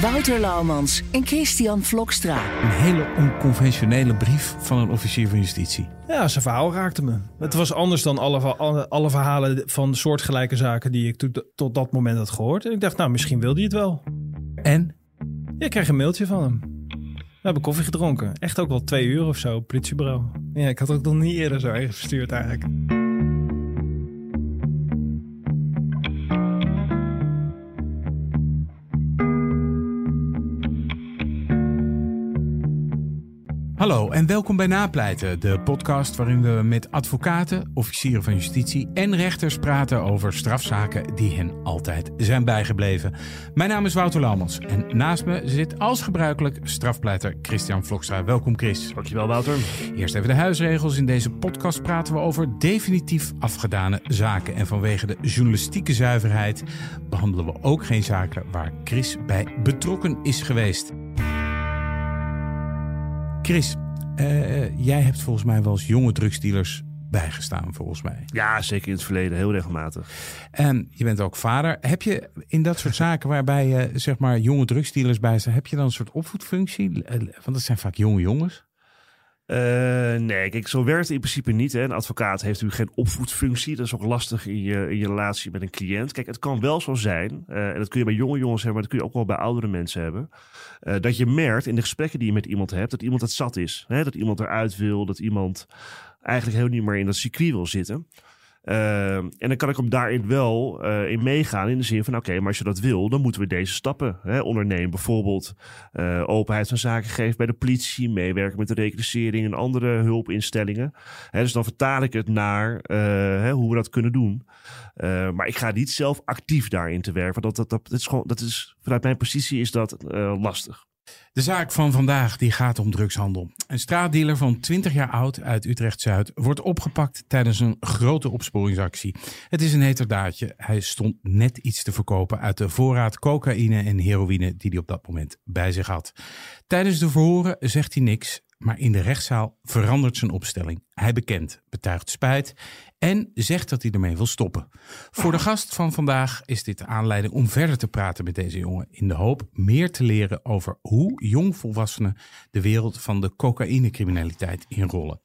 Wouter Laumans en Christian Vlokstra. Een hele onconventionele brief van een officier van justitie. Ja, zijn verhaal raakte me. Het was anders dan alle, alle, alle verhalen van soortgelijke zaken die ik to- tot dat moment had gehoord. En ik dacht, nou, misschien wil hij het wel. En Ja, ik kreeg een mailtje van hem. We hebben koffie gedronken. Echt ook wel twee uur of zo, op het politiebureau. Ja, ik had ook nog niet eerder zo ergens verstuurd eigenlijk. Hallo en welkom bij Napleiten, de podcast waarin we met advocaten, officieren van justitie en rechters praten over strafzaken die hen altijd zijn bijgebleven. Mijn naam is Wouter Laumans en naast me zit als gebruikelijk strafpleiter Christian Vlokstra. Welkom Chris. Dankjewel, Wouter. Eerst even de huisregels. In deze podcast praten we over definitief afgedane zaken. En vanwege de journalistieke zuiverheid behandelen we ook geen zaken waar Chris bij betrokken is geweest. Chris, eh, jij hebt volgens mij wel eens jonge drugsdealers bijgestaan, volgens mij. Ja, zeker in het verleden, heel regelmatig. En je bent ook vader. Heb je in dat soort zaken waarbij je zeg maar jonge drugsdealers bij staan, heb je dan een soort opvoedfunctie? Eh, Want dat zijn vaak jonge jongens. Eh, nee, kijk, zo werkt het in principe niet. Hè. Een advocaat heeft natuurlijk geen opvoedfunctie. Dat is ook lastig in je, in je relatie met een cliënt. Kijk, het kan wel zo zijn, eh, en dat kun je bij jonge jongens hebben, maar dat kun je ook wel bij oudere mensen hebben. eh, dat je merkt in de gesprekken die je met iemand hebt, dat iemand het zat is. Hè. Dat iemand eruit wil, dat iemand eigenlijk heel niet meer in dat circuit wil zitten. Eh, en dan kan ik hem daarin wel eh, in meegaan. In de zin van: oké, maar als je dat wil, dan moeten we deze stappen hè, ondernemen. Bijvoorbeeld eh, openheid van zaken geven bij de politie, meewerken met de reclassering en andere hulpinstellingen. Hè, dus dan vertaal ik het naar eh, hè, hoe we dat kunnen doen. Maar ik ga niet zelf actief daarin te werken. Want dat, dat, dat, is gewoon, dat is, vanuit mijn positie is dat lastig. De zaak van vandaag die gaat om drugshandel. Een straatdealer van 20 jaar oud uit Utrecht-Zuid wordt opgepakt tijdens een grote opsporingsactie. Het is een heterdaadje. Hij stond net iets te verkopen uit de voorraad cocaïne en heroïne die hij op dat moment bij zich had. Tijdens de verhoren zegt hij niks, maar in de rechtszaal verandert zijn opstelling. Hij bekent, betuigt spijt en zegt dat hij ermee wil stoppen. Voor de gast van vandaag is dit de aanleiding om verder te praten met deze jongen. In de hoop meer te leren over hoe jongvolwassenen de wereld van de cocaïnecriminaliteit inrollen.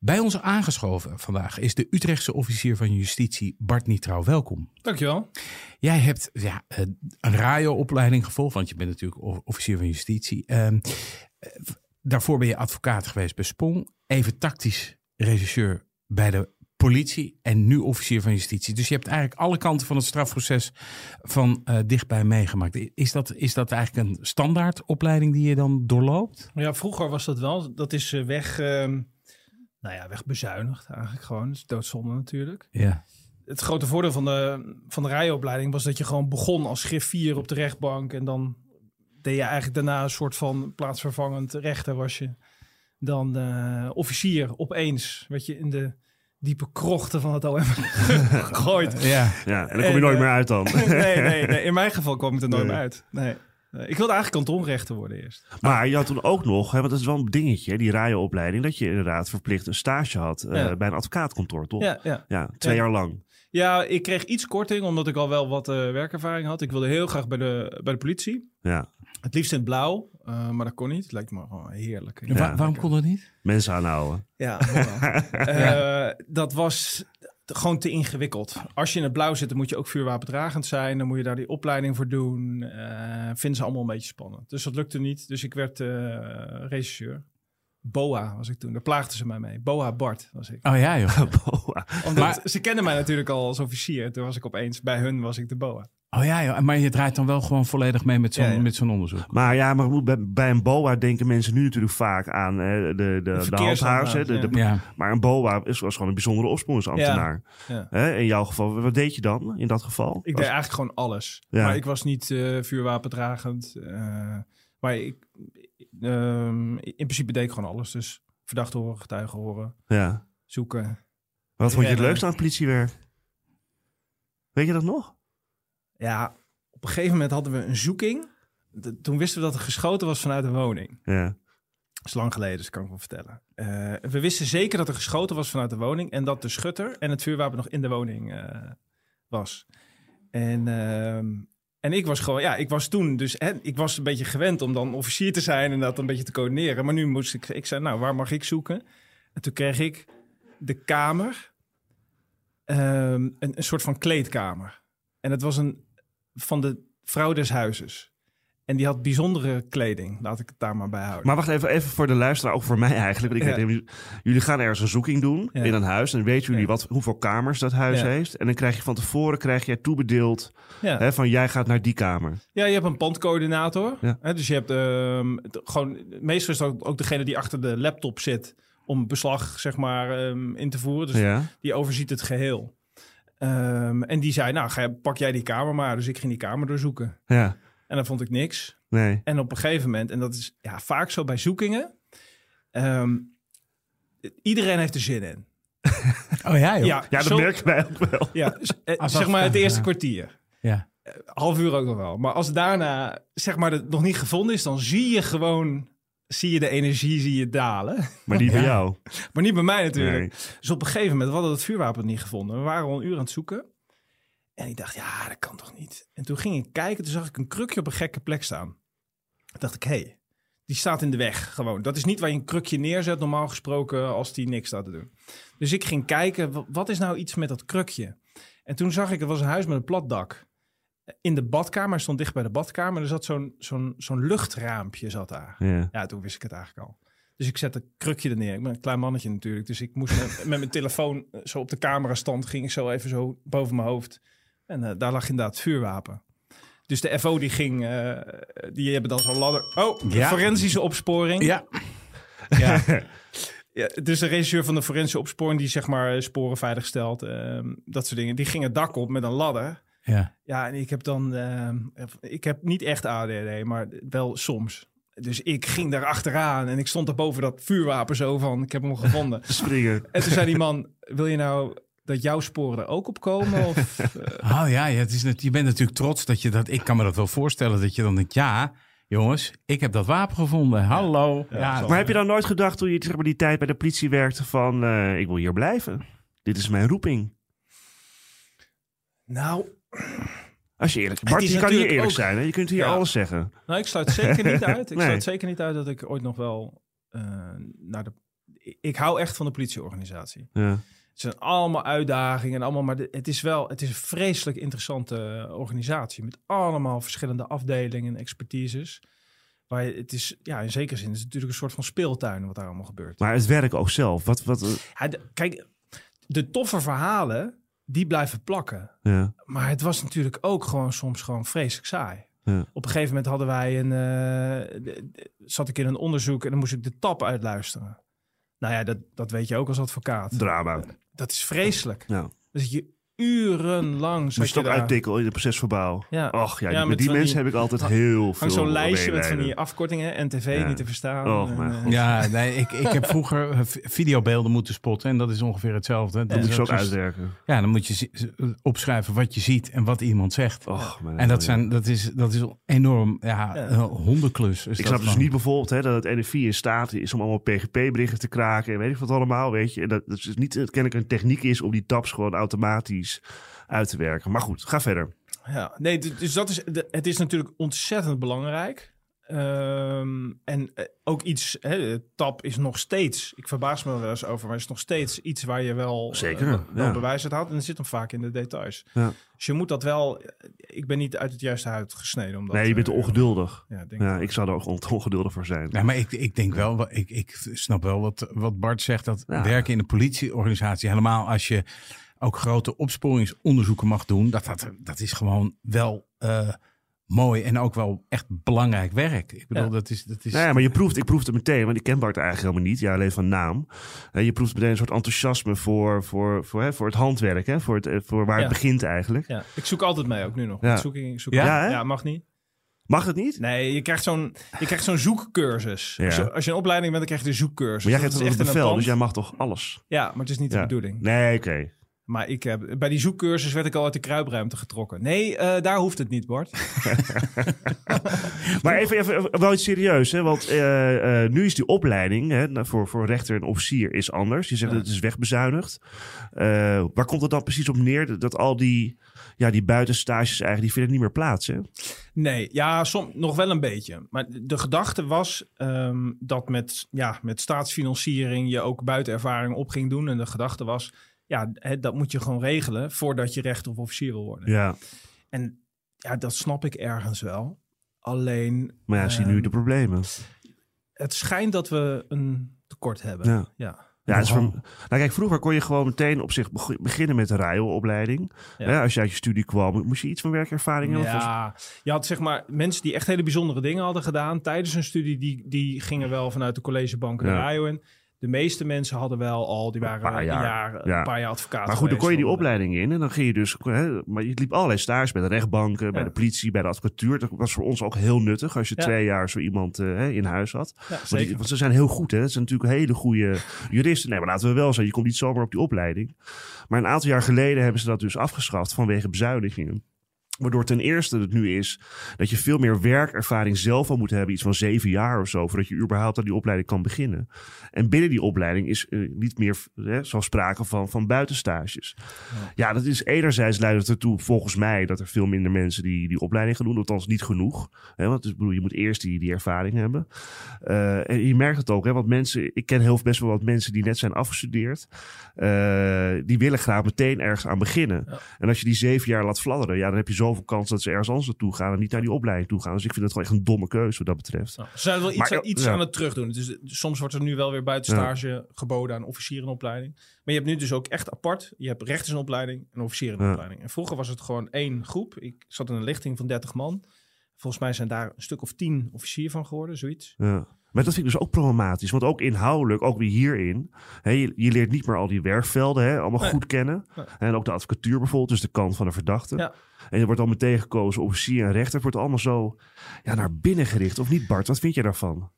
Bij ons aangeschoven vandaag is de Utrechtse officier van justitie Bart Nietrouw. Welkom. Dankjewel. Jij hebt ja, eh, een RAIO-opleiding gevolgd, want je bent natuurlijk officier van justitie. Ehm, eh, daarvoor ben je advocaat geweest bij Spong. Even tactisch regisseur bij de politie en nu officier van justitie. Dus je hebt eigenlijk alle kanten van het strafproces van eh, dichtbij meegemaakt. Is dat, is dat eigenlijk een standaard opleiding die je dan doorloopt? Ja, vroeger was dat wel. Dat is eh, weg, ehm, nou ja, wegbezuinigd eigenlijk gewoon. Dat is doodzonde natuurlijk. Ja. Het grote voordeel van de, van de rijopleiding was dat je gewoon begon als griffier op de rechtbank. En dan deed je eigenlijk daarna een soort van plaatsvervangend rechter was je. Dan eh, officier opeens werd je in de diepe krochten van het OM gegooid. ja. Ja, en dan kom je En, nooit eh, meer uit dan. nee, nee, nee, in mijn geval kwam ik er nooit Nee. meer uit. Nee. Nee, Ik wilde eigenlijk kantonrechter worden eerst. Maar je had toen ook nog, hè, want dat is wel een dingetje, hè, die RAIO-opleiding, dat je inderdaad verplicht een stage had eh, Ja. bij een advocaatkantoor, toch? Ja, ja. Ja, twee Ja. jaar lang. Ja, ik kreeg iets korting omdat ik al wel wat eh, werkervaring had. Ik wilde heel graag bij de, bij de politie. Ja, Het liefst in het blauw, eh, maar dat kon niet. Het lijkt me gewoon heerlijk. Waarom kon dat niet? mensen aanhouden. Ja, Eh, dat was gewoon te ingewikkeld. Als je in het blauw zit, dan moet je ook vuurwapendragend zijn. Dan moet je daar die opleiding voor doen. Eh vinden ze allemaal een beetje spannend. Dus dat lukte niet. Dus ik werd eh regisseur. Boa was ik toen. Daar plaagden ze mij mee. Boa Bart was ik. Oh ja, joh. Boa. Omdat Maar- ze kenden mij natuurlijk al als officier. Toen was ik opeens bij hun was ik de Boa. Oh ja, joh. Maar je draait dan wel gewoon volledig mee met zo'n Ja, ja. met zo'n onderzoek. Maar ja, maar bij, bij een BOA denken mensen nu natuurlijk vaak aan eh, de, de, de, handhavers. hè, de- de- Ja. Maar een BOA is, was gewoon een bijzondere opsporingsambtenaar. Ja. Hè, in jouw geval, wat deed je dan in dat geval? Ik Was- deed eigenlijk gewoon alles. Ja. Maar ik was niet eh, vuurwapendragend. eh, maar ik, ehm, in principe deed ik gewoon alles. Dus verdachte horen, getuigen horen, ja. zoeken. Wat vond je het leukste aan het politiewerk? Weet je dat nog? Ja, op een gegeven moment hadden we een zoeking. De- toen wisten we dat er geschoten was vanuit een woning. Ja. Dat is lang geleden, dus kan ik wel vertellen. Eh, we wisten zeker dat er geschoten was vanuit de woning. En dat de schutter en het vuurwapen nog in de woning eh, was. En, ehm, en ik was gewoon, ja, ik was toen dus, hè, ik was een beetje gewend om dan officier te zijn en dat een beetje te coördineren. Maar nu moest ik, ik zei, nou, waar mag ik zoeken? En toen kreeg ik de kamer, ehm, een, een soort van kleedkamer. En het was een van de vrouw des huizes. En die had bijzondere kleding, laat ik het daar maar bij houden. Maar wacht even, even voor de luisteraar, ook voor mij eigenlijk. Want ik Ja. weet, jullie gaan ergens een zoeking doen Ja. in een huis. En weten jullie Ja. wat, hoeveel kamers dat huis heeft. En dan krijg je van tevoren krijg jij toebedeeld ja. hè, van jij gaat naar die kamer. Ja, je hebt een pandcoördinator. Ja. Hè, dus je hebt ehm, gewoon, meestal is dat ook degene die achter de laptop zit om beslag zeg maar ehm, in te voeren. Dus ja. die overziet het geheel. Ehm, en die zei, nou ga, pak jij die kamer maar. Dus ik ging die kamer doorzoeken. ja, En dan vond ik niks. nee. En op een gegeven moment, en dat is ja, vaak zo bij zoekingen, ehm, iedereen heeft er zin in. Oh ja, joh. Ja, dat zo- merken wij ook wel. Ja, eh, Als zeg dat- maar het eerste ja. kwartier. Ja. half uur ook nog wel. Maar als daarna, zeg maar, het nog niet gevonden is, dan zie je gewoon, zie je de energie, zie je dalen. Maar niet bij Ja. jou. Maar niet bij mij natuurlijk. Nee. Dus op een gegeven moment, we hadden het vuurwapen niet gevonden. We waren al een uur aan het zoeken. En ik dacht, ja, dat kan toch niet. En toen ging ik kijken, toen zag ik een krukje op een gekke plek staan. Toen dacht ik, hé, hey, die staat in de weg gewoon. Dat is niet waar je een krukje neerzet, normaal gesproken, als die niks staat te doen. Dus ik ging kijken, wa- wat is nou iets met dat krukje? En toen zag ik, het was een huis met een plat dak. In de badkamer, stond dicht bij de badkamer. Er zat zo'n zo'n zo'n luchtraampje zat daar. Ja. Ja, toen wist ik het eigenlijk al. Dus ik zette een krukje er neer. Ik ben een klein mannetje natuurlijk. Dus ik moest met, met mijn telefoon eh, zo op de camera stand. Ging ik zo even zo boven mijn hoofd. En eh, daar lag inderdaad vuurwapen. Dus de FO die ging, eh, die hebben dan zo'n ladder. Oh, Ja. forensische opsporing. Ja. Ja. ja. Dus de regisseur van de forensische opsporing die zeg maar sporen veilig stelt. ehm, dat soort dingen. Die ging het dak op met een ladder. Ja. Ja, en ik heb dan, ehm, ik heb niet echt ADD, maar wel soms. Dus ik ging daar achteraan en ik stond daar boven dat vuurwapen zo van, ik heb hem gevonden. Springen. en toen zei die man, wil je nou dat jouw sporen er ook op komen? Of, eh, Oh ja, ja het is net, je bent natuurlijk trots dat je dat... Ik kan me dat wel voorstellen dat je dan denkt... Ja, jongens, ik heb dat wapen gevonden. Hallo. Ja. Maar heb je dan nooit gedacht toen je zeg maar, die tijd bij de politie werkte van eh, ik wil hier blijven? Dit is mijn roeping. nou, Als je eerlijk Bart, is je kan hier eerlijk ook- zijn. Hè? Je kunt hier Ja. alles zeggen. nou, ik sluit zeker niet uit. Ik Nee. sluit zeker niet uit dat ik ooit nog wel eh, naar de... Ik hou echt van de politieorganisatie. Ja. Het zijn allemaal uitdagingen en allemaal, maar het is wel, het is een vreselijk interessante organisatie met allemaal verschillende afdelingen en expertises. Waar je, het is, ja, in zekere zin is het natuurlijk een soort van speeltuin wat daar allemaal gebeurt. Maar het werk ook zelf. Wat, wat, eh, Ja, de- kijk, de toffe verhalen, die blijven plakken. ja. Maar het was natuurlijk ook gewoon soms gewoon vreselijk saai. Ja. Op een gegeven moment hadden wij een, eh, zat ik in een onderzoek en dan moest ik de tap uitluisteren. Nou ja, dat, dat weet je ook als advocaat. Drama. Dat is vreselijk. Ja. Zit je urenlang... Moest zat je ook daar. uittikken in het procesverbaal. Ja. Och ja, Ja, met, met die mensen die- heb ik altijd heel veel Hangt zo'n lijstje met van die afkortingen. NTV Ja. niet te verstaan. Oh, En, mijn eh, god. Ja, nee, ik, ik heb vroeger eh, videobeelden moeten spotten en dat is ongeveer hetzelfde. Dat Dat moet is je ook zoals- uitwerken. Ja, dan moet je opschrijven wat je ziet en wat iemand zegt. Och, mijn En dat, zijn, dat, is, dat is enorm, ja, Ja. een hondenklus. is Ik dat snap dus niet bijvoorbeeld hè, dat het NFI in staat is om allemaal PGP-berichten te kraken en weet ik wat allemaal, weet je. En dat, dat is niet dat het kennelijk een techniek is om die tabs gewoon automatisch uit te werken. Maar goed, ga verder. Ja, nee, dus dat is, het is natuurlijk ontzettend belangrijk. Ehm, en eh, ook iets, hè, tap is nog steeds, ik verbaas me er wel eens over, maar is nog steeds iets waar je wel, Zeker, eh, wel ja. bewijs uit haalt. En het zit hem vaak in de details. Ja. Dus je moet dat wel, ik ben niet uit het juiste hout gesneden. Om dat, Nee, je bent eh, ongeduldig. Ja, denk Ja, ik. ik zou er ook on- ongeduldig voor zijn. Ja, maar ik, ik denk wel, wel- ik, ik snap wel wat, wat Bart zegt. Dat Ja. werken in een politieorganisatie, helemaal als je ook grote opsporingsonderzoeken mag doen, dat, dat, dat is gewoon wel eh, mooi en ook wel echt belangrijk werk. Ik bedoel, Ja. dat is. Dat is Nou ja, maar je proeft, ik proefde meteen, want ik ken Bart eigenlijk helemaal niet. Ja, alleen van naam. Eh, je proeft meteen een soort enthousiasme voor, voor, voor, hè, voor het handwerk, hè, voor, het, eh, voor waar Ja. het begint eigenlijk. Ja, ik zoek altijd mee, ook nu nog. Ja. Ik zoek, ik zoek Ja? Ja, hè? ja, mag niet. Mag het niet? Nee, je krijgt zo'n, je krijgt zo'n zoekcursus. Ja. Als, je, als je een opleiding bent, dan krijg je de zoekcursus. Maar jij geeft is het een bevel, dus jij mag toch alles? Ja, maar het is niet Ja. de bedoeling. Nee, oké. Maar ik heb, bij die zoekcursus werd ik al uit de kruipruimte getrokken. Nee, eh, daar hoeft het niet, Bart. Maar even, even wel iets serieus, hè? want eh, eh, nu is die opleiding hè, nou, voor, voor rechter en officier is anders. Je zegt Ja. dat het is wegbezuinigd. Waar komt het dan precies op neer dat, dat al die, ja, die buitenstages eigenlijk, die vinden niet meer plaats? Hè? Nee, ja, som, nog wel een beetje. Maar de gedachte was ehm, dat met, ja, met staatsfinanciering je ook buitenervaring op ging doen. En de gedachte was, ja, hè, dat moet je gewoon regelen voordat je rechter of officier wil worden. Ja, En ja, dat snap ik ergens wel. Alleen, maar ja, zie nu ehm, de problemen. het schijnt dat we een tekort hebben. Ja. ja. Ja, het is voor- nou kijk, vroeger kon je gewoon meteen op zich beg- beginnen met de RIO-opleiding. Ja. Ja, als je uit je studie kwam, moest je iets van werkervaring hebben? Ja, je had zeg maar mensen die echt hele bijzondere dingen hadden gedaan tijdens hun studie, die, die gingen wel vanuit de collegebanken Ja. naar in. De meeste mensen hadden wel al, die waren paar een jaar. jaar, Ja. een paar jaar advocaat. Maar goed, dan kon je die opleiding in en dan ging je dus... Hè, maar je liep allerlei stages bij de rechtbanken, bij de politie, bij de advocatuur. Dat was voor ons ook heel nuttig als je Ja. twee jaar zo iemand eh, hè, in huis had. Ja, Want, die- want ze zijn heel goed, hè. Het zijn natuurlijk hele goede juristen. Nee, maar laten we wel zijn, je komt niet zomaar op die opleiding. Maar een aantal jaar geleden hebben ze dat dus afgeschaft vanwege bezuinigingen. Waardoor ten eerste het nu is dat je veel meer werkervaring zelf al moet hebben. Iets van zeven jaar of zo. Voordat je überhaupt aan die opleiding kan beginnen. En binnen die opleiding is eh, niet meer hè, zoals sprake van, van buitenstages. Ja. dat is enerzijds leidt het ertoe volgens mij dat er veel minder mensen die die opleiding gaan doen. Althans niet genoeg. Hè, want dus, bedoel, je moet eerst die, die ervaring hebben. Eh, en je merkt het ook. Hè, want mensen, ik ken heel best wel wat mensen die net zijn afgestudeerd. eh, die willen graag meteen ergens aan beginnen. Ja. En als je die zeven jaar laat fladderen, ja, dan heb je zoveel kans dat ze ergens anders naartoe gaan en niet naar die opleiding toe gaan. Dus ik vind het gewoon echt een domme keuze wat dat betreft. Nou, ze zijn wel iets, Maar, iets ja. aan het terugdoen. Dus soms wordt er nu wel weer buitenstage geboden aan officierenopleiding. Maar je hebt nu dus ook echt apart. Je hebt rechtersopleiding en officierenopleiding. En vroeger was het gewoon één groep. Ik zat in een lichting van 30 man. Volgens mij zijn daar een stuk of tien officier van geworden, zoiets. Ja. Maar dat vind ik dus ook problematisch. Want ook inhoudelijk, ook weer hierin. Hè, je, je leert niet meer al die werkvelden hè, allemaal Nee. goed kennen. Nee. En ook de advocatuur bijvoorbeeld, dus de kant van de verdachte. Ja. En je wordt al meteen gekozen, officier en rechter. Het wordt allemaal zo ja, naar binnen gericht. Of niet, Bart? Wat vind je daarvan?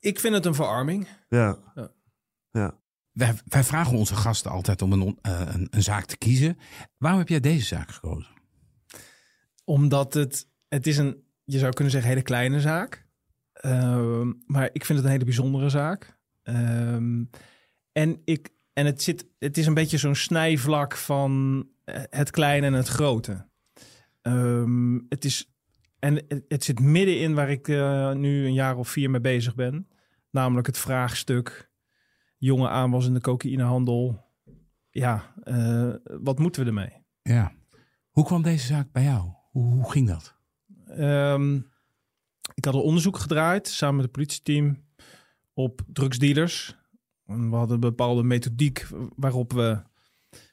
Ik vind het een verarming. Ja. Ja. Ja. Wij, wij vragen onze gasten altijd om een, eh, een, een zaak te kiezen. Waarom heb jij deze zaak gekozen? Omdat het, het is een, je zou kunnen zeggen, hele kleine zaak. Ehm, maar ik vind het een hele bijzondere zaak. Ehm, en, ik, en het, zit, het is een beetje zo'n snijvlak van eh, het kleine en het grote. Ehm, het is, en het, het zit middenin waar ik eh, nu een jaar of vier mee bezig ben. Namelijk het vraagstuk jonge aanwas in de cocaïnehandel. Ja, eh, wat moeten we ermee? Ja. Hoe kwam deze zaak bij jou? Hoe, hoe ging dat? Ehm, ik had een onderzoek gedraaid samen met het politieteam op drugsdealers. En we hadden een bepaalde methodiek waarop we,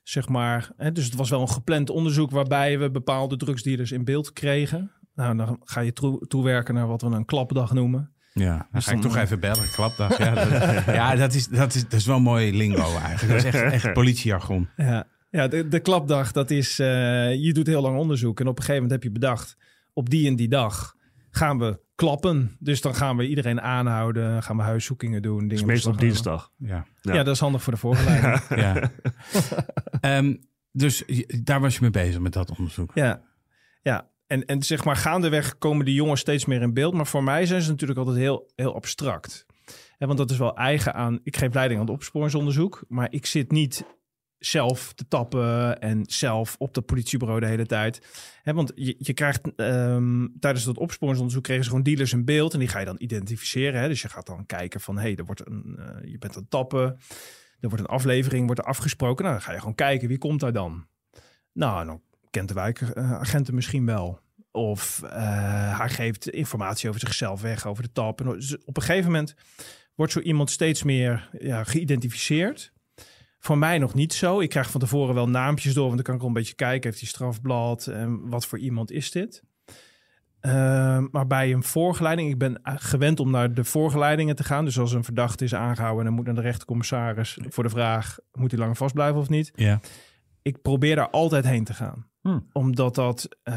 zeg maar... Hè, dus het was wel een gepland onderzoek waarbij we bepaalde drugsdealers in beeld kregen. Nou, dan ga je toe- toewerken naar wat we een klapdag noemen. Ja, dan Dus ga ik toch eh, even bellen. Klapdag. Ja, dat, ja dat, is, dat, is, dat is wel mooi lingo eigenlijk. Dat is echt, echt politiejargon. Ja, ja de, de klapdag, dat is... eh, je doet heel lang onderzoek en op een gegeven moment heb je bedacht... op die en die dag gaan we klappen. Dus dan gaan we iedereen aanhouden, gaan we huiszoekingen doen. Dingen meestal op dinsdag. Ja. Ja. dat is handig voor de voorbereiding. ja. Ehm, dus daar was je mee bezig met dat onderzoek. ja, ja. En, en zeg maar gaandeweg komen die jongens steeds meer in beeld. Maar voor mij zijn ze natuurlijk altijd heel, heel abstract. Hè, want dat is wel eigen aan... Ik geef leiding aan het opsporingsonderzoek. Maar ik zit niet zelf te tappen en zelf op dat politiebureau de hele tijd. Want je, je krijgt ehm, tijdens dat opsporingsonderzoek kregen ze gewoon dealers in beeld en die ga je dan identificeren. Dus je gaat dan kijken van hé, hey, er wordt een, eh, je bent aan tappen, er wordt een aflevering, wordt er afgesproken. Nou, dan ga je gewoon kijken wie komt daar dan. Nou, dan kent de wijkagenten misschien wel. Of eh, hij geeft informatie over zichzelf weg, over de tap. En dus op een gegeven moment wordt zo iemand steeds meer ja, geïdentificeerd. Voor mij nog niet zo. Ik krijg van tevoren wel naampjes door, want dan kan ik al een beetje kijken. Heeft hij strafblad en wat voor iemand is dit? Uh, maar bij een voorgeleiding, ik ben gewend om naar de voorgeleidingen te gaan. Dus als een verdachte is aangehouden en dan moet naar de rechtercommissaris voor de vraag: moet hij langer vastblijven of niet? Ja. Ik probeer daar altijd heen te gaan. Hm. Omdat dat, uh,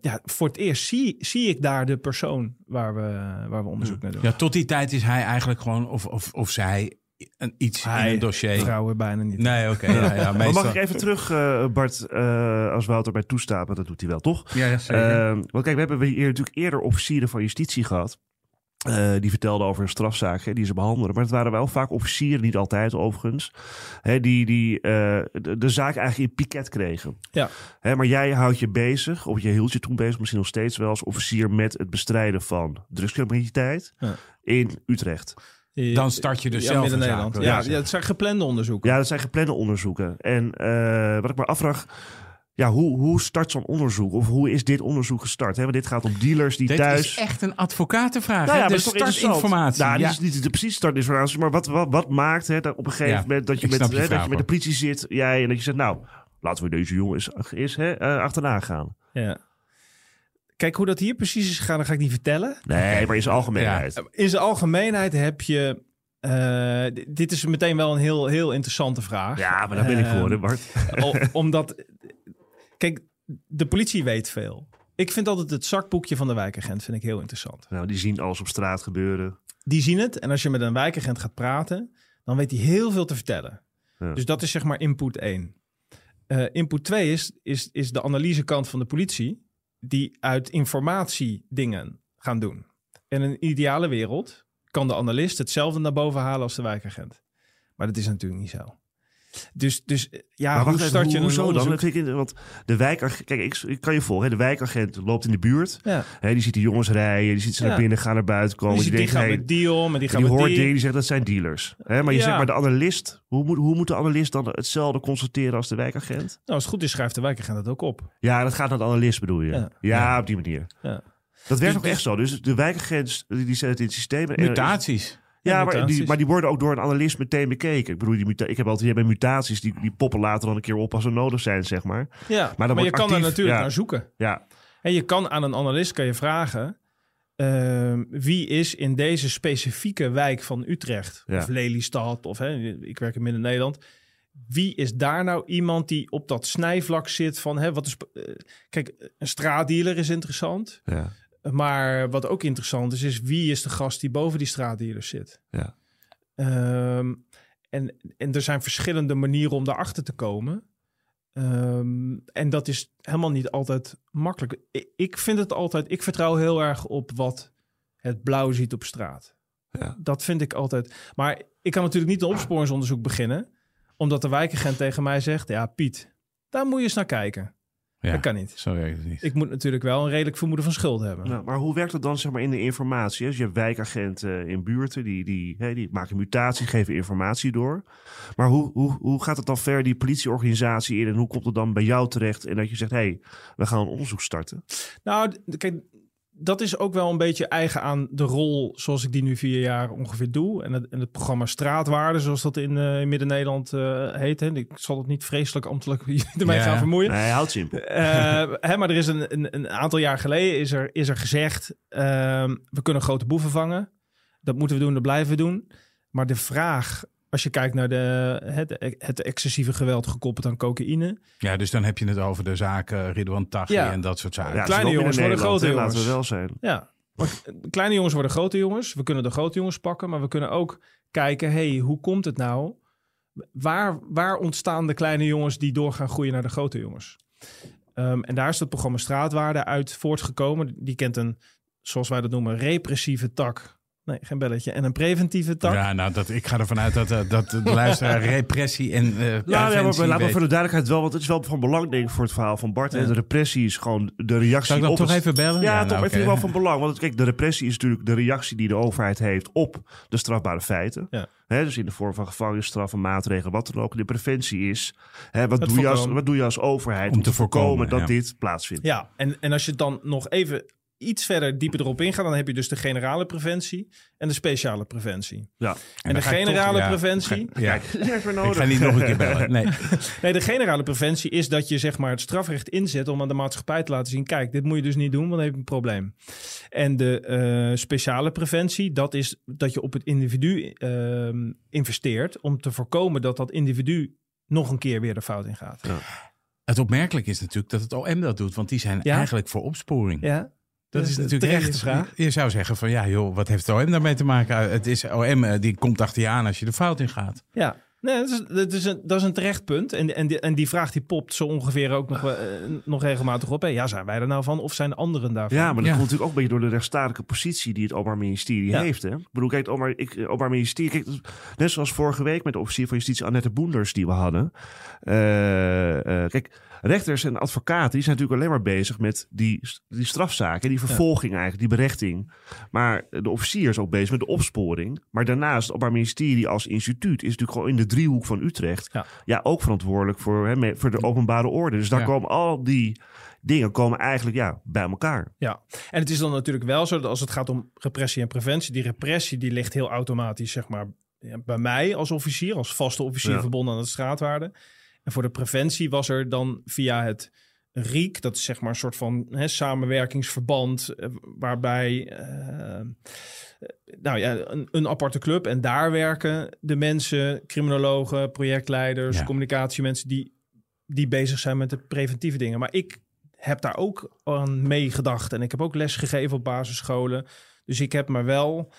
ja, voor het eerst zie, zie ik daar de persoon waar we, waar we onderzoek naar doen. Ja, tot die tijd is hij eigenlijk gewoon, of, of, of zij, een, iets Hij- in een dossier. Vrouwen bijna niet. Nee, oké. ja, ja, Maar meestal. mag ik even terug, eh, Bart, eh, als Wouter bij toestaat, want dat doet hij wel, toch? Ja, zeker. Eh, want kijk, we hebben hier natuurlijk eerder officieren van justitie gehad. eh, die vertelden over een strafzaak hè, die ze behandelen. Maar het waren wel vaak officieren, niet altijd overigens. Hè, die die eh, de, de zaak eigenlijk in piket kregen. Ja. Hè, maar jij houdt je bezig, of je hield je toen bezig, misschien nog steeds wel als officier met het bestrijden van drugscriminaliteit Ja. in Utrecht. Dan start je dus ja, zelf zaak, wil Ja, ja, het zijn geplande onderzoeken. Ja, dat zijn geplande onderzoeken. En eh, wat ik me afvraag, ja, hoe, hoe start zo'n onderzoek? Of hoe is dit onderzoek gestart? Hè? Want dit gaat om dealers die Dit thuis... is echt een advocatenvraag. Nou ja, is interessant? startinformatie. Nou, ja. dit is niet de precies startinformatie, maar wat, wat, wat maakt hè, dat op een gegeven Ja, moment dat je, met, dat je met de politie zit, jij, en dat je zegt, nou, laten we deze jongen eens, eens hè, eh, achterna gaan. Ja. Kijk, hoe dat hier precies is gegaan, dat ga ik niet vertellen. Nee, maar in zijn algemeenheid. In zijn algemeenheid heb je... eh, dit is meteen wel een heel, heel interessante vraag. Ja, maar daar ben ik Ehm, voor, hè, Bart. Omdat, kijk, de politie weet veel. Ik vind altijd het zakboekje van de wijkagent vind ik heel interessant. Nou, die zien alles op straat gebeuren. Die zien het en als je met een wijkagent gaat praten, dan weet hij heel veel te vertellen. Ja. Dus dat is zeg maar input 1. Eh, input 2 is, is, is de analysekant van de politie, die uit informatie dingen gaan doen. In een ideale wereld kan de analist hetzelfde naar boven halen als de wijkagent. Maar dat is natuurlijk niet zo. Dus, dus eh, ja, maar hoe wacht even, start je hoe, een hoezo dan? onderzoek? Dat vind ik, want de wijkagent, kijk, ik, ik kan je volgen. Hè, de wijkagent loopt in de buurt. Ja. Hè, die ziet de jongens rijden, die ziet ze Ja. naar binnen gaan, naar buiten komen. Dus die die, denkt, gaan hey, met die om en die En gaan die met hoort die. dingen die zeggen dat zijn dealers. Hè? Maar je Ja. zegt maar de analist. Hoe moet, hoe moet de analist dan hetzelfde constateren als de wijkagent? Nou, als het goed is, schrijft de wijkagent dat ook op. Ja, dat gaat naar de analist bedoel je. Ja, Ja. op die manier. Ja. Dat werkt Dus- ook echt zo. Dus de wijkagent die die zet het in het systeem. en- Mutaties. Ja, maar die, maar die worden ook door een analist meteen bekeken. Ik bedoel, die muta ik heb altijd bij mutaties, die, die poppen later dan een keer op als ze nodig zijn, zeg maar. Ja, maar, dan je kan er natuurlijk ja. naar zoeken. Ja, En je kan aan een analist kan je vragen... ehm, wie is in deze specifieke wijk van Utrecht... Ja. of Lelystad, of hè, ik werk in Midden-Nederland... wie is daar nou iemand die op dat snijvlak zit van... Hè, wat is, eh, kijk, een straatdealer is interessant... ja, Maar wat ook interessant is, is wie is de gast die boven die straatdealers zit. ja. Ehm, en, en er zijn verschillende manieren om daarachter te komen. Ehm, en dat is helemaal niet altijd makkelijk. Ik, ik vind het altijd, ik vertrouw heel erg op wat het blauw ziet op straat. Ja. Dat vind ik altijd. Maar ik kan natuurlijk niet een opsporingsonderzoek beginnen, omdat de wijkagent tegen mij zegt: Ja, Piet, daar moet je eens naar kijken. Ja, Dat kan niet. Zo werkt het niet. Ik moet natuurlijk wel een redelijk vermoeden van schuld hebben. Nou, maar hoe werkt het dan zeg maar, in de informatie? Dus je hebt wijkagenten in buurten, die, die, die maken mutaties, geven informatie door. Maar hoe, hoe, hoe gaat het dan ver die politieorganisatie in en hoe komt het dan bij jou terecht en dat je zegt, hé, hey, we gaan een onderzoek starten? Nou, kijk, dat is ook wel een beetje eigen aan de rol zoals ik die nu vier jaar ongeveer doe. En het, en het programma Straatwaarde, zoals dat in, eh, in Midden-Nederland eh, heet. Hè. Ik zal het niet vreselijk ambtelijk ermee Ja. gaan vermoeien. Nee, houd simpel. Eh, hè, maar er is een, een, een aantal jaar geleden is er, is er gezegd... ehm, we kunnen grote boeven vangen. Dat moeten we doen, dat blijven we doen. Maar de vraag, als je kijkt naar de, het, het excessieve geweld gekoppeld aan cocaïne... Ja, dus dan heb je het over de zaken Ridwan Taghi Ja. en dat soort zaken. Ja, kleine jongens worden grote hè, Laten we jongens. wel zijn. Ja, maar kleine jongens worden grote jongens. We kunnen de grote jongens pakken, maar we kunnen ook kijken... hey, hoe komt het nou? Waar, waar ontstaan de kleine jongens die door gaan groeien naar de grote jongens? Ehm, en daar is het programma Straatwaarde uit voortgekomen. Die kent een, zoals wij dat noemen, repressieve tak Nee, geen belletje. En een preventieve tak. Ja, nou, dat, ik ga ervan uit dat, eh, dat de luisteraar repressie en uh, Nou, ja, maar preventie laten we weet. voor de duidelijkheid wel, want het is wel van belang denk ik voor het verhaal van Bart. Ja. En de repressie is gewoon de reactie Zal ik dat op toch het- even bellen? Ja, toch nou, even wel van belang. Want kijk, de repressie is natuurlijk de reactie die de overheid heeft op de strafbare feiten. Ja. Hè, dus in de vorm van gevangenisstraffen, maatregelen, wat dan ook. De preventie is, hè, wat, doe je als, wat doe je als overheid Om om, te te voorkomen, voorkomen, dat ja. dit plaatsvindt? Ja, en, en als je dan nog even iets verder dieper erop ingaat, dan heb je dus de generale preventie en de speciale preventie. Ja. En, de toch- generale ja, preventie. Ja, ik nodig. ga niet nog een keer bellen. Nee. Nee, de generale preventie is dat je zeg maar het strafrecht inzet om aan de maatschappij te laten zien: kijk, dit moet je dus niet doen, want dan heb je een probleem. En de eh, speciale preventie, dat is dat je op het individu ehm, investeert om te voorkomen dat dat individu nog een keer weer de fout in gaat. Het opmerkelijk is natuurlijk dat het OM dat doet, want die zijn Ja? eigenlijk voor opsporing. Ja, Dat is natuurlijk echt. vraag. Je zou zeggen van ja, joh, wat heeft OM daarmee te maken? Het is OM eh, die komt achter je aan als je de fout in gaat. Ja, nee, dat, is, dat, is een, dat is een terecht punt. En, en, die, en die vraag die popt zo ongeveer ook nog, wel, eh, nog regelmatig op. Hè. Ja, zijn wij er nou van of zijn anderen daarvan? Ja, maar dat Ja. komt natuurlijk ook een beetje door de rechtsstatelijke positie die het Openbaar Ministerie Ja. heeft. Hè? Ik bedoel, kijk, het Openbaar, ik, het Openbaar Ministerie, kijk, net zoals vorige week met de officier van justitie Annette Boenders die we hadden. Eh, eh, kijk, rechters en advocaten die zijn natuurlijk alleen maar bezig met die, die strafzaken, die vervolging eigenlijk, die berechting. Maar de officier is ook bezig met de opsporing. Maar daarnaast, het Openbaar Ministerie als instituut is natuurlijk gewoon in de driehoek van Utrecht. Ja. Ja, ook verantwoordelijk voor, hè, voor de openbare orde. Dus daar Ja. komen al die dingen komen eigenlijk ja, bij elkaar. Ja, en het is dan natuurlijk wel zo dat als het gaat om repressie en preventie, die repressie die ligt heel automatisch, zeg maar, bij mij als officier, als vaste officier Ja. verbonden aan het straatwaarde. En voor de preventie was er dan via het RIEK, dat is zeg maar een soort van hè, samenwerkingsverband, eh, waarbij eh, nou ja, een, een aparte club en daar werken de mensen, criminologen, projectleiders, Ja. communicatiemensen die, die bezig zijn met de preventieve dingen. Maar ik heb daar ook aan meegedacht. En ik heb ook les gegeven op basisscholen. Dus ik heb me wel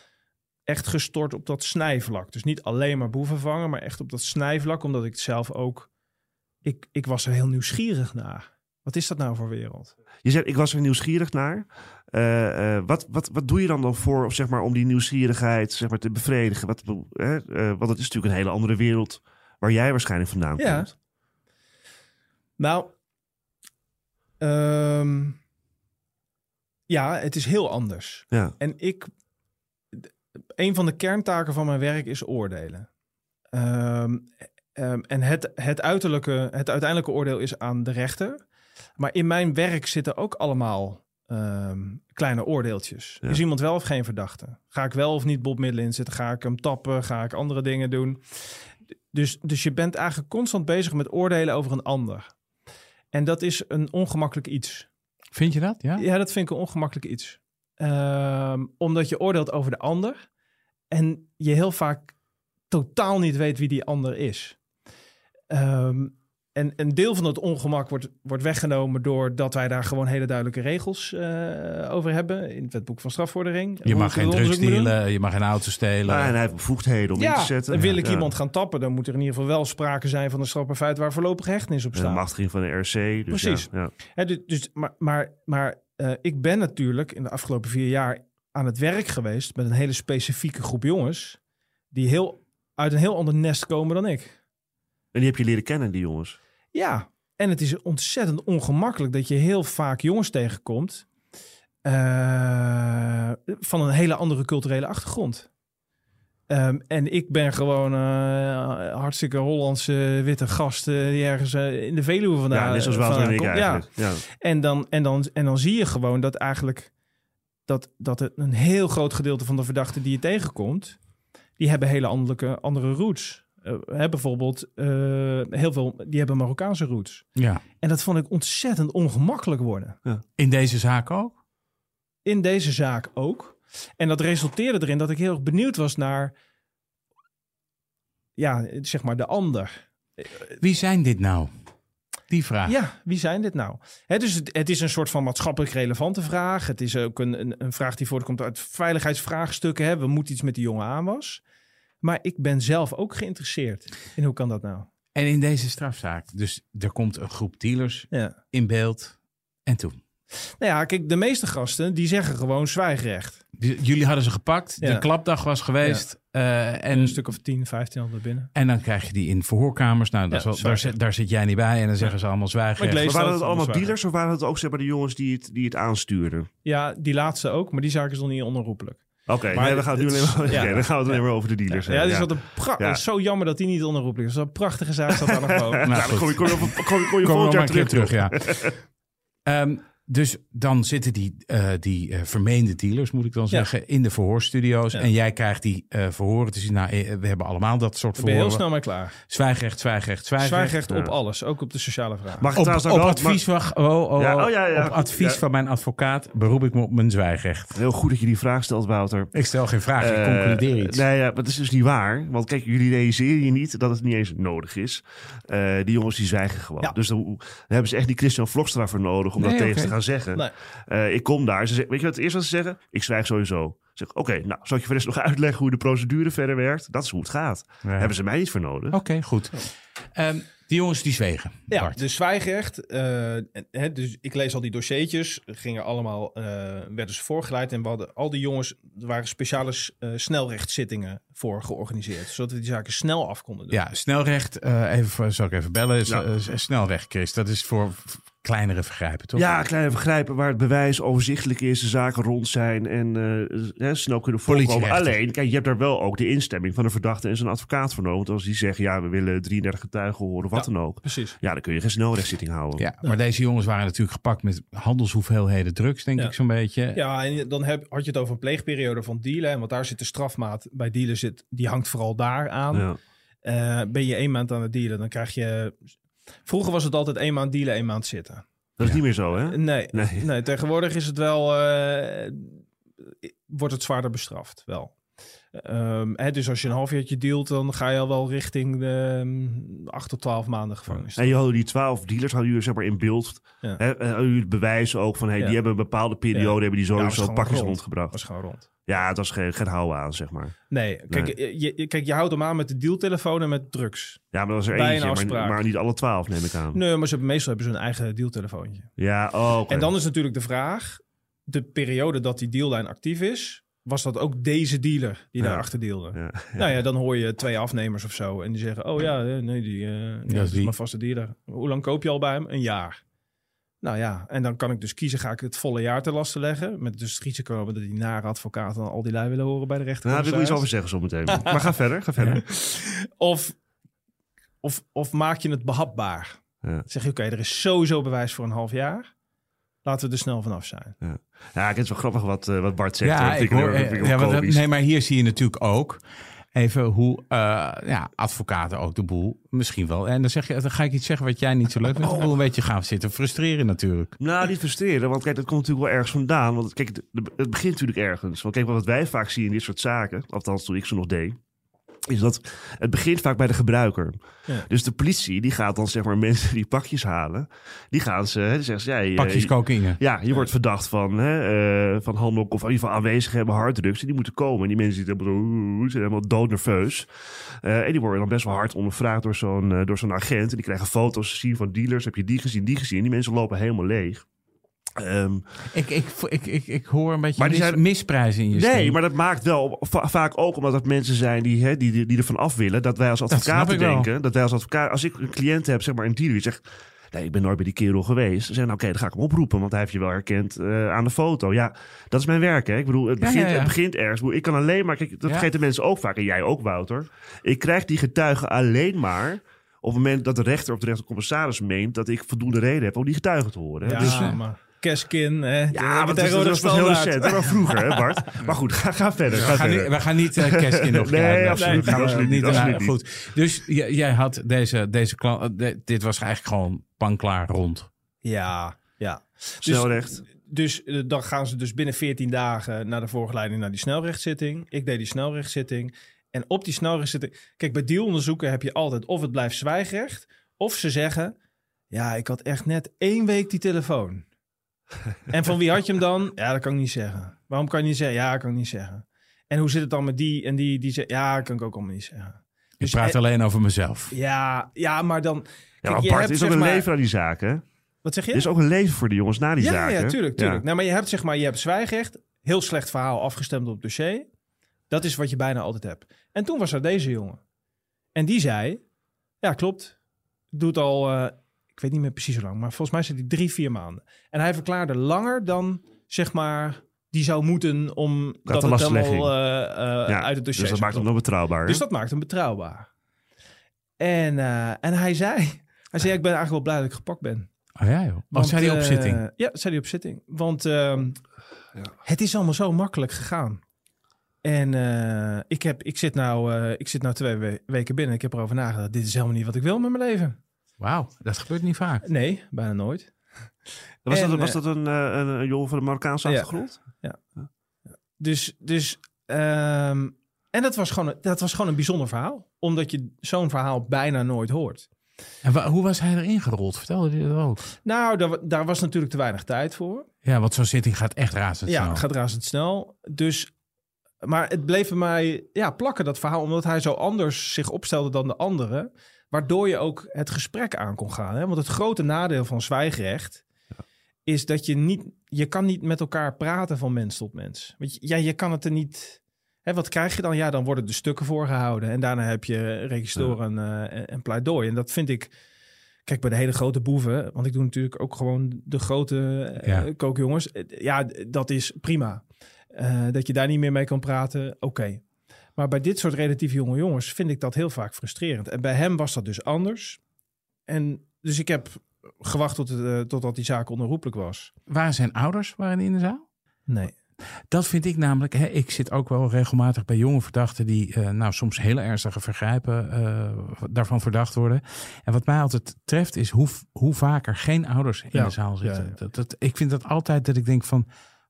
echt gestort op dat snijvlak. Dus niet alleen maar boeven vangen, maar echt op dat snijvlak. Omdat ik het zelf ook... Ik, ik was er heel nieuwsgierig naar. Wat is dat nou voor wereld? Je zegt, ik was er nieuwsgierig naar. Eh, eh, wat, wat, wat doe je dan dan voor of zeg maar, om die nieuwsgierigheid zeg maar, te bevredigen? Wat, eh, eh, want het is natuurlijk een hele andere wereld waar jij waarschijnlijk vandaan Ja. komt. Nou, ehm, ja, het is heel anders. Ja. En ik, een van de kerntaken van mijn werk is oordelen. Ehm, ehm, en het, het, uiterlijke, het uiteindelijke oordeel is aan de rechter. Maar in mijn werk zitten ook allemaal ehm, kleine oordeeltjes. Ja. Is iemand wel of geen verdachte? Ga ik wel of niet Bob Middel inzetten? Ga ik hem tappen? Ga ik andere dingen doen? Dus, dus je bent eigenlijk constant bezig met oordelen over een ander. En dat is een ongemakkelijk iets. Vind je dat? Ja? Ja, dat vind ik een ongemakkelijk iets. Ehm, omdat je oordeelt over de ander en je heel vaak totaal niet weet wie die ander is. Ehm, en een deel van dat ongemak wordt, wordt weggenomen doordat wij daar gewoon hele duidelijke regels eh, over hebben in het wetboek van strafvordering. Je mag geen drugs stelen, je mag geen auto stelen. Ah, en hij heeft bevoegdheden om in Ja, te zetten. en wil ik Ja. iemand gaan tappen, dan moet er in ieder geval wel sprake zijn van een strafbaar feit waar voorlopige hechtenis op En de staat. machtiging van de RC. Dus Precies. Ja, ja. Hè, dus, dus, maar maar, maar eh, ik ben natuurlijk in de afgelopen vier jaar aan het werk geweest met een hele specifieke groep jongens. Die heel, uit een heel ander nest komen dan ik. En die heb je leren kennen, die jongens. Ja, en het is ontzettend ongemakkelijk dat je heel vaak jongens tegenkomt. eh, van een hele andere culturele achtergrond. Ehm, en ik ben gewoon eh hartstikke Hollandse witte gast eh, die ergens in de Veluwe vandaan ja, net zoals vandaan komt. Ja. Ja. En dan, en, dan, en dan zie je gewoon dat eigenlijk dat, dat een heel groot gedeelte van de verdachten die je tegenkomt, die hebben hele andere, andere roots. Eh, hè, bijvoorbeeld, eh, heel veel, die hebben Marokkaanse roots. Ja. En dat vond ik ontzettend ongemakkelijk worden. In deze zaak ook? In deze zaak ook. En dat resulteerde erin dat ik heel erg benieuwd was naar, ja, zeg maar de ander. Wie zijn dit nou? Die vraag. Ja, wie zijn dit nou? Het is, het is een soort van maatschappelijk relevante vraag. Het is ook een, een, een vraag die voortkomt uit veiligheidsvraagstukken. Hè. We moeten iets met die jongen aan was. Maar ik ben zelf ook geïnteresseerd in hoe kan dat nou? En in deze strafzaak, dus er komt een groep dealers Ja. in beeld. En toen? Nou ja, kijk, de meeste gasten die zeggen gewoon zwijgrecht. Jullie hadden ze gepakt. De klapdag was geweest. eh, En en, een stuk of 10, 15 hadden we binnen. en dan krijg je die in verhoorkamers. Nou, dat Ja, is wel- daar, zwijgrecht. zit, daar zit jij niet bij. En dan zeggen ze allemaal zwijgen. Maar waren dat het allemaal dealers of waren het ook zeg maar, de jongens die het, die het aanstuurden? Ja, die laatste ook, maar die zaak is nog niet onherroepelijk. Oké, Maar nee, dan gaan we het nu het alleen maar, ja. oké, dan gaan we het alleen maar over de dealers Ja, hebben. die is ja. wat een pra- Ja. dat is zo jammer dat die niet onherroepelijk is. Dat is een prachtige zaak, staat daar nog boven. Nou, Ja, dan kom je, kom je, kom je, kom je Komen we volgend jaar terug. terug, ja. Ehm, dus dan zitten die, eh, die eh, vermeende dealers, moet ik dan zeggen, in de verhoorstudio's. Ja. En jij krijgt die eh, verhoren te zien. Nou, we hebben allemaal dat soort Daar ben je heel verhoren. snel mee klaar. Zwijgrecht, zwijgrecht, zwijgrecht. Zwijgrecht op Ja. alles, ook op de sociale vragen. Mag ik Op, trouwens advies, van, oh, oh, Ja, oh, oh, ja, ja. op advies van mijn advocaat beroep ik me op mijn zwijgrecht. maar- Heel goed dat je die vraag stelt, Wouter. Ik stel geen vraag, ik concludeer iets. Nee, ja, maar dat is dus niet waar. Want kijk, jullie realiseren je niet dat het niet eens nodig is. Eh, die jongens die zwijgen gewoon. Ja. Dus dan, dan hebben ze echt die Christian Vlokstra voor nodig om Nee, dat tegen te gaan zeggen. Nee. Eh, ik kom daar. Ze zeggen, weet je wat het eerste wat ze zeggen? Ik zwijg sowieso. Zeg, oké, nou, zal ik je voor de nog uitleggen hoe de procedure verder werkt? Dat is hoe het gaat. Ja. Hebben ze mij niet voor nodig. Oké, goed. Ehm, die jongens die zwegen. Ja, Bart. dus zwijgrecht. eh, dus ik lees al die dossiertjes. Gingen allemaal, eh, werden ze voorgeleid. En we hadden al die jongens, er waren speciale eh, snelrechtszittingen voor georganiseerd. Zodat we die zaken snel af konden doen. Ja, snelrecht. eh, even, voor- zal ik even bellen. Ja. eh, s- snelrecht, Chris. Dat is voor kleinere vergrijpen, toch? Ja, kleine vergrijpen waar het bewijs overzichtelijk is, de zaken rond zijn en eh, hè, snel kunnen voorkomen. Alleen, kijk, je hebt daar wel ook de instemming van de verdachte en zijn advocaat voor nodig. Want als die zeggen, ja, we willen 33 getuigen horen of wat Ja. dan ook. Precies. Ja, dan kun je geen snelrechtszitting houden. Ja, maar deze jongens waren natuurlijk gepakt met handelshoeveelheden drugs, denk Ja. ik zo'n beetje. Ja, en dan heb, had je het over een pleegperiode van dealen. En want daar zit de strafmaat bij dealen, zit, die hangt vooral daar aan. Ja. Eh, ben je één maand aan het dealen, dan krijg je... Vroeger was het altijd één maand dealen, één maand zitten. Dat is niet meer zo, hè? Nee, Nee. nee. tegenwoordig is het wel... eh, wordt het zwaarder bestraft, wel. Ehm, hè, dus als je een halfjaartje dealt, dan ga je al wel richting de mm, 8 tot 12 maanden gevangenis. En je hadden die twaalf dealers hadden jullie zeg maar in beeld. Ja. Hè, en hadden jullie het bewijs ook van, hey, Ja. die hebben een bepaalde periode, hebben die sowieso gewoon pakjes rond. rondgebracht. was gewoon rond. Ja, het was geen, geen houden aan, zeg maar. Nee, kijk, Je, je- kijk, je houdt hem aan met de dealtelefoon en met drugs. Ja, maar dat was er Bij een eentje, maar, maar niet alle twaalf, neem ik aan. Nee, maar ze hebben, meestal hebben ze hun eigen dealtelefoontje. Ja, oh, oké. En dan is natuurlijk de vraag, de periode dat die deallijn actief is, was dat ook deze dealer die Ja. daarachter dealde? Ja. Nou ja, dan hoor je twee afnemers of zo en die zeggen, oh ja, eh, nee, die, eh, dat is mijn vaste dealer. Hoe lang koop je al bij hem? Een jaar. Nou ja, en dan kan ik dus kiezen, ga ik het volle jaar te lasten leggen? Met dus het risico dat die nare advocaten al die lui willen horen bij de rechter. Nou, daar wil ik iets over zeggen zo meteen. Maar ga verder, ga verder. Of, of, of maak je het behapbaar? Ja. Zeg je, oké, er is sowieso bewijs voor een half jaar. Laten we er snel vanaf zijn. Ja, het is wel grappig wat, eh, wat Bart zegt. Ja, ik vind hoor, ik eh, ja, dat- nee, maar hier zie je natuurlijk ook even hoe eh, ja, advocaten ook de boel misschien wel. En dan, zeg je, dan ga ik iets zeggen wat jij niet zo leuk vindt. Boel een beetje gaan zitten frustreren natuurlijk. Nou, niet frustreren, want kijk, dat komt natuurlijk wel ergens vandaan. Want kijk, het, het begint natuurlijk ergens. Want kijk, wat wij vaak zien in dit soort zaken, althans toen ik ze nog deed, is dat het begint vaak bij de gebruiker. Ja. Dus de politie, die gaat dan zeg maar mensen die pakjes halen, die gaan ze, hè, die zeggen ze, ja, je- Pakjes cocaïne. Ja, je wordt verdacht van, hè, eh, van handel of in ieder geval aanwezig hebben harddrugs. En die moeten komen. En die mensen die zijn helemaal doodnerveus. Eh en die worden dan best wel hard ondervraagd door zo'n eh, door zo'n agent. En die krijgen foto's te zien van dealers. Heb je die gezien, die gezien? Die mensen lopen helemaal leeg. Ehm, Ik, ik, ik, ik, ik hoor een beetje Maar die mis- zijn- misprijzen in je nee, stem. maar dat maakt wel va- vaak ook omdat het mensen zijn die, hè, die, die, die ervan af willen. Dat wij als advocaten denken. Dat wij als advocaat, als ik een cliënt heb, zeg maar een dealer, die zegt. Nee, ik ben nooit bij die kerel geweest. Ze zeggen, nou, oké, dan ga ik hem oproepen, want hij heeft je wel herkend eh, aan de foto. Ja, dat is mijn werk, hè. Ik bedoel, het Ja, begint, ja, ja. Het begint ergens. Ik kan alleen maar, kijk, dat Ja. vergeten mensen ook vaak, en jij ook, Wouter. Ik krijg die getuigen alleen maar op het moment dat de rechter of de rechtercommissaris meent dat ik voldoende reden heb om die getuigen te horen. hè. Ja, Dus, eh, maar Keskin, hè. ja, maar dat, is- dat was pas heel recent. Dat was vroeger, hè, Bart? Maar goed, ga, ga verder. We Ga gaan, verder. niet, we gaan niet uh, Keskin nog Nee, krijgen. absoluut Nee, niet, we absoluut. Goed. Dus jij had deze, deze klant... eh, de- dit was eigenlijk gewoon panklaar rond. Ja, ja. Snelrecht. Dus eh, dan gaan ze dus binnen 14 dagen naar de voorgeleiding naar die snelrechtszitting. Ik deed die snelrechtszitting. En op die snelrechtszitting... Kijk, bij dealonderzoeken heb je altijd of het blijft zwijgrecht... of ze zeggen... Ja, ik had echt net één week die telefoon. en van wie had je hem dan? Ja, dat kan ik niet zeggen. Waarom kan je niet zeggen? Ja, dat kan ik niet zeggen. En hoe zit het dan met die en die? Die zegt, ja, dat kan ik ook allemaal niet zeggen. Ik Dus, praat eh, alleen over mezelf. Ja, ja, maar dan... Ja, maar je Bart, hebt, is ook een maar- leven aan die zaken. Wat zeg je? Er is ook een leven voor de jongens na die ja, zaken. ja, tuurlijk, tuurlijk. Nou, maar je hebt zeg maar, je hebt zwijgrecht. heel slecht verhaal afgestemd op het dossier. Dat is wat je bijna altijd hebt. En toen was er deze jongen. En die zei, ja klopt, ik doe het al, eh, ik weet niet meer precies hoe lang, maar volgens mij zit hij drie, vier maanden. En hij verklaarde langer dan, zeg maar, die zou moeten om dat het helemaal eh, eh, Ja, uit het dossier dus dat maakt hem nog betrouwbaar. dus dat maakt hem betrouwbaar. En, eh, en hij zei, hij zei, ik ben eigenlijk wel blij dat ik gepakt ben. Oh ja, joh. Of Want, zei hij op zitting? Ja, zei hij op zitting. Want ehm, het is allemaal zo makkelijk gegaan. En eh, ik, heb, ik, zit nou, eh, ik zit nou twee we- weken binnen. Ik heb erover nagedacht. Dit is helemaal niet wat ik wil met mijn leven. Wauw, dat gebeurt niet vaak. Nee, bijna nooit. was, en, dat, was eh, dat een, eh, een, een jongen van de Marokkaanse Ja. achtergrond? Dus, dus ehm, en dat was, gewoon, dat was gewoon een bijzonder verhaal. Omdat je zo'n verhaal bijna nooit hoort. En wa- hoe was hij erin gerold? Vertelde je dat ook? Nou, daar, daar was natuurlijk te weinig tijd voor. Ja, want zo'n zitting gaat echt razendsnel. Ja, het gaat razendsnel. Dus, maar het bleef bij mij ja, plakken, dat verhaal. Omdat hij zo anders zich opstelde dan de anderen. Waardoor je ook het gesprek aan kon gaan. Hè? Want het grote nadeel van zwijgrecht... is dat je niet... Je kan niet met elkaar praten van mens tot mens. Want je, ja, je kan het er niet... Hè, wat krijg je dan? Ja, dan worden de stukken voorgehouden. En daarna heb je registoren en, eh, en, en pleidooi. En dat vind ik... Kijk, bij de hele grote boeven, want ik doe natuurlijk ook gewoon de grote eh, Ja. kookjongens. Eh, Ja, dat is prima. Dat je daar niet meer mee kan praten, oké. Maar bij dit soort relatief jonge jongens vind ik dat heel vaak frustrerend. En bij hem was dat dus anders. En dus ik heb gewacht tot het, eh, totdat die zaak onherroepelijk was. Waren zijn ouders waren in de zaal? Nee. Dat vind ik namelijk. Hè, ik zit ook wel regelmatig bij jonge verdachten die eh, nou soms hele ernstige vergrijpen eh, daarvan verdacht worden. En wat mij altijd treft is hoe, hoe vaker geen ouders in Ja, de zaal zitten. ja, ja. Dat, dat, ik vind dat altijd dat ik denk van.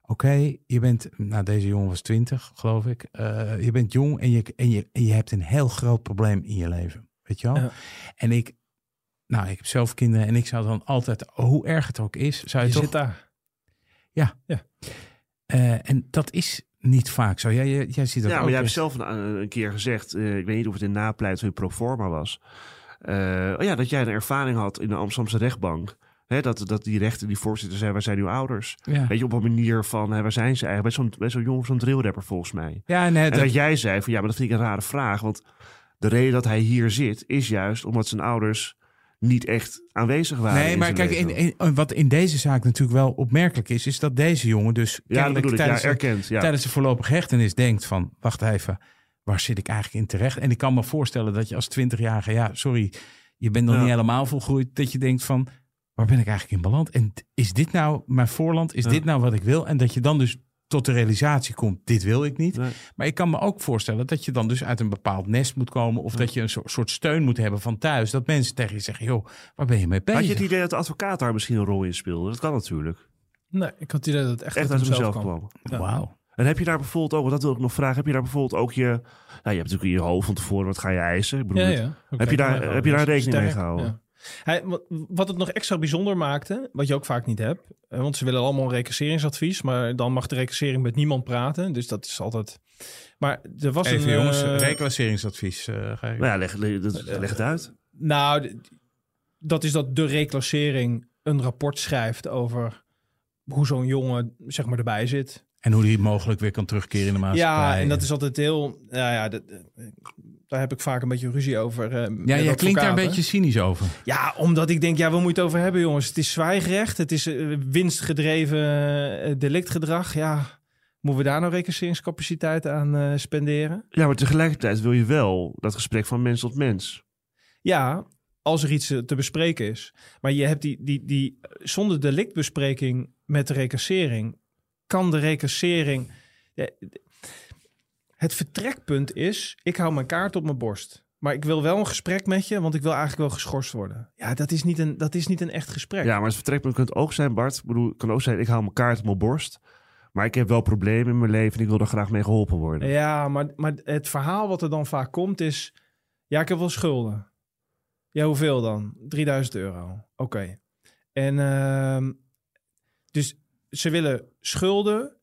Oké, je bent, nou deze jongen was 20, geloof ik. Eh, je bent jong en je, en, je, en je hebt een heel groot probleem in je leven. Weet je wel? Ja. En ik, nou, ik heb zelf kinderen en ik zou dan altijd, hoe erg het ook is, zou je, Je toch zit daar. Eh, en dat is niet vaak zo. Jij, jij, jij ziet dat Ja, ook. maar jij hebt zelf een, een keer gezegd, eh, ik weet niet of het in napleit van je proforma was. eh, oh ja, dat jij een ervaring had in de Amsterdamse rechtbank. Hè, dat, dat die rechter, die voorzitter zei, waar zijn uw ouders? Ja, Weet je, op een manier van, hè, waar zijn ze eigenlijk? Bij zo'n, bij zo'n jongen, zo'n drillrapper volgens mij. ja nee, En dat, dat jij zei van, ja, maar dat vind ik een rare vraag. Want de reden dat hij hier zit, is juist omdat zijn ouders niet echt aanwezig waren. nee, maar zijn kijk, in, in- wat in deze zaak natuurlijk wel opmerkelijk is, is dat deze jongen dus ja, ik, tijdens, de- erkend. Ja. tijdens de voorlopige hechtenis denkt van, wacht even, waar zit ik eigenlijk in terecht? En ik kan me voorstellen dat je als 20-jarige, ja, sorry, je bent nog Ja. niet helemaal volgroeid, dat je denkt van, waar ben ik eigenlijk in beland? En is dit nou mijn voorland? Is Ja. dit nou wat ik wil? En dat je dan dus tot de realisatie komt, dit wil ik niet. Nee. Maar ik kan me ook voorstellen dat je dan dus uit een bepaald nest moet komen. Of dat je een soort, steun moet hebben van thuis. Dat mensen tegen je zeggen, joh, waar ben je mee bezig? Had je het idee dat de advocaat daar misschien een rol in speelde? Dat kan natuurlijk. Nee, ik had het idee dat het echt, Echt uit hemzelf kwam. Ja. Wauw. En heb je daar bijvoorbeeld ook, want dat wil ik nog vragen, heb je daar bijvoorbeeld ook je, nou, je hebt natuurlijk in je hoofd van tevoren, wat ga je eisen? Ik bedoel, Ja, ja. Heb je daar- heb je daar rekening mee gehouden? Hij, wat, het nog extra bijzonder maakte, wat je ook vaak niet hebt, eh, want ze willen allemaal een recasseringsadvies, maar dan mag de recassering met niemand praten, dus dat is altijd. Maar er was Even een jongens, eh, reclasseringsadvies. eh, ga ik. Nou ja, leg, leg, leg het uit. Nou, dat is dat de reclassering een rapport schrijft over hoe zo'n jongen zeg maar erbij zit. En hoe die mogelijk weer kan terugkeren in de maatschappij. Ja, en dat is altijd heel. Ja, ja, dat, eh, daar heb ik vaak een beetje ruzie over. eh, met Ja, jij klinkt daar een beetje cynisch over. Ja, omdat ik denk, ja, waar moet je het over hebben, jongens? Het is zwijgrecht, het is eh, winstgedreven delictgedrag. Ja, moeten we daar nou recasseringscapaciteit aan eh, spenderen? Ja, maar tegelijkertijd wil je wel dat gesprek van mens tot mens. Ja, als er iets te bespreken is. Maar je hebt die, die, die zonder delictbespreking met de recassering, kan de recassering. Het vertrekpunt is, ik hou mijn kaart op mijn borst. Maar ik wil wel een gesprek met je, want ik wil eigenlijk wel geschorst worden. Ja, dat is niet een, dat is niet een echt gesprek. Ja, maar het vertrekpunt kan ook zijn, Bart. Ik bedoel, het kan ook zijn, ik haal mijn kaart op mijn borst. Maar ik heb wel problemen in mijn leven en ik wil er graag mee geholpen worden. Ja, maar, maar het verhaal wat er dan vaak komt is... Ja, ik heb wel schulden. Ja, hoeveel dan? 3000 euro. Oké. En ehm, dus ze willen schulden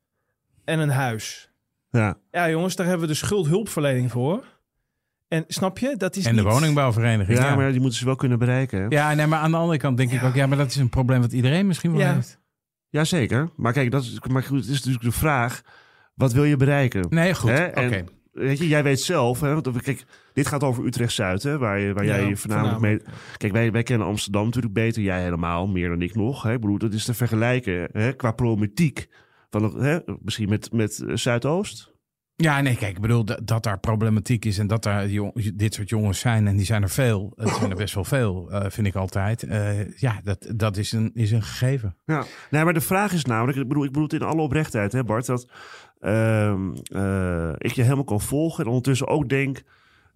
en een huis. Ja, Ja, jongens, daar hebben we de schuldhulpverlening voor. En snap je, dat is En de niet- woningbouwvereniging. ja, Ja, maar die moeten ze wel kunnen bereiken. hè? ja nee, maar aan de andere kant denk ik ook... Ja, maar dat is een probleem wat iedereen misschien wel Ja. heeft. Jazeker. Maar kijk, dat is, maar goed, het is natuurlijk de vraag. Wat wil je bereiken? Nee, goed. Oké. En, Weet je, jij weet zelf, hè, want kijk, dit gaat over Utrecht-Zuid, hè, waar, waar Ja, jij je voornamelijk mee... Kijk, wij, wij kennen Amsterdam natuurlijk beter, jij helemaal, meer dan ik nog. Hè. Ik bedoel, dat is te vergelijken hè, qua problematiek. Van, hè, misschien met, met eh, Zuidoost. Ja, nee, kijk, ik bedoel dat, dat daar problematiek is en dat daar jong- dit soort jongens zijn en die zijn er veel. Het zijn er best wel veel, eh, vind ik altijd. Eh, ja, dat, dat is, een, is een gegeven. Ja, nee, maar de vraag is namelijk, ik bedoel, ik bedoel het in alle oprechtheid, hè Bart, dat ik je helemaal kan volgen en ondertussen ook denk,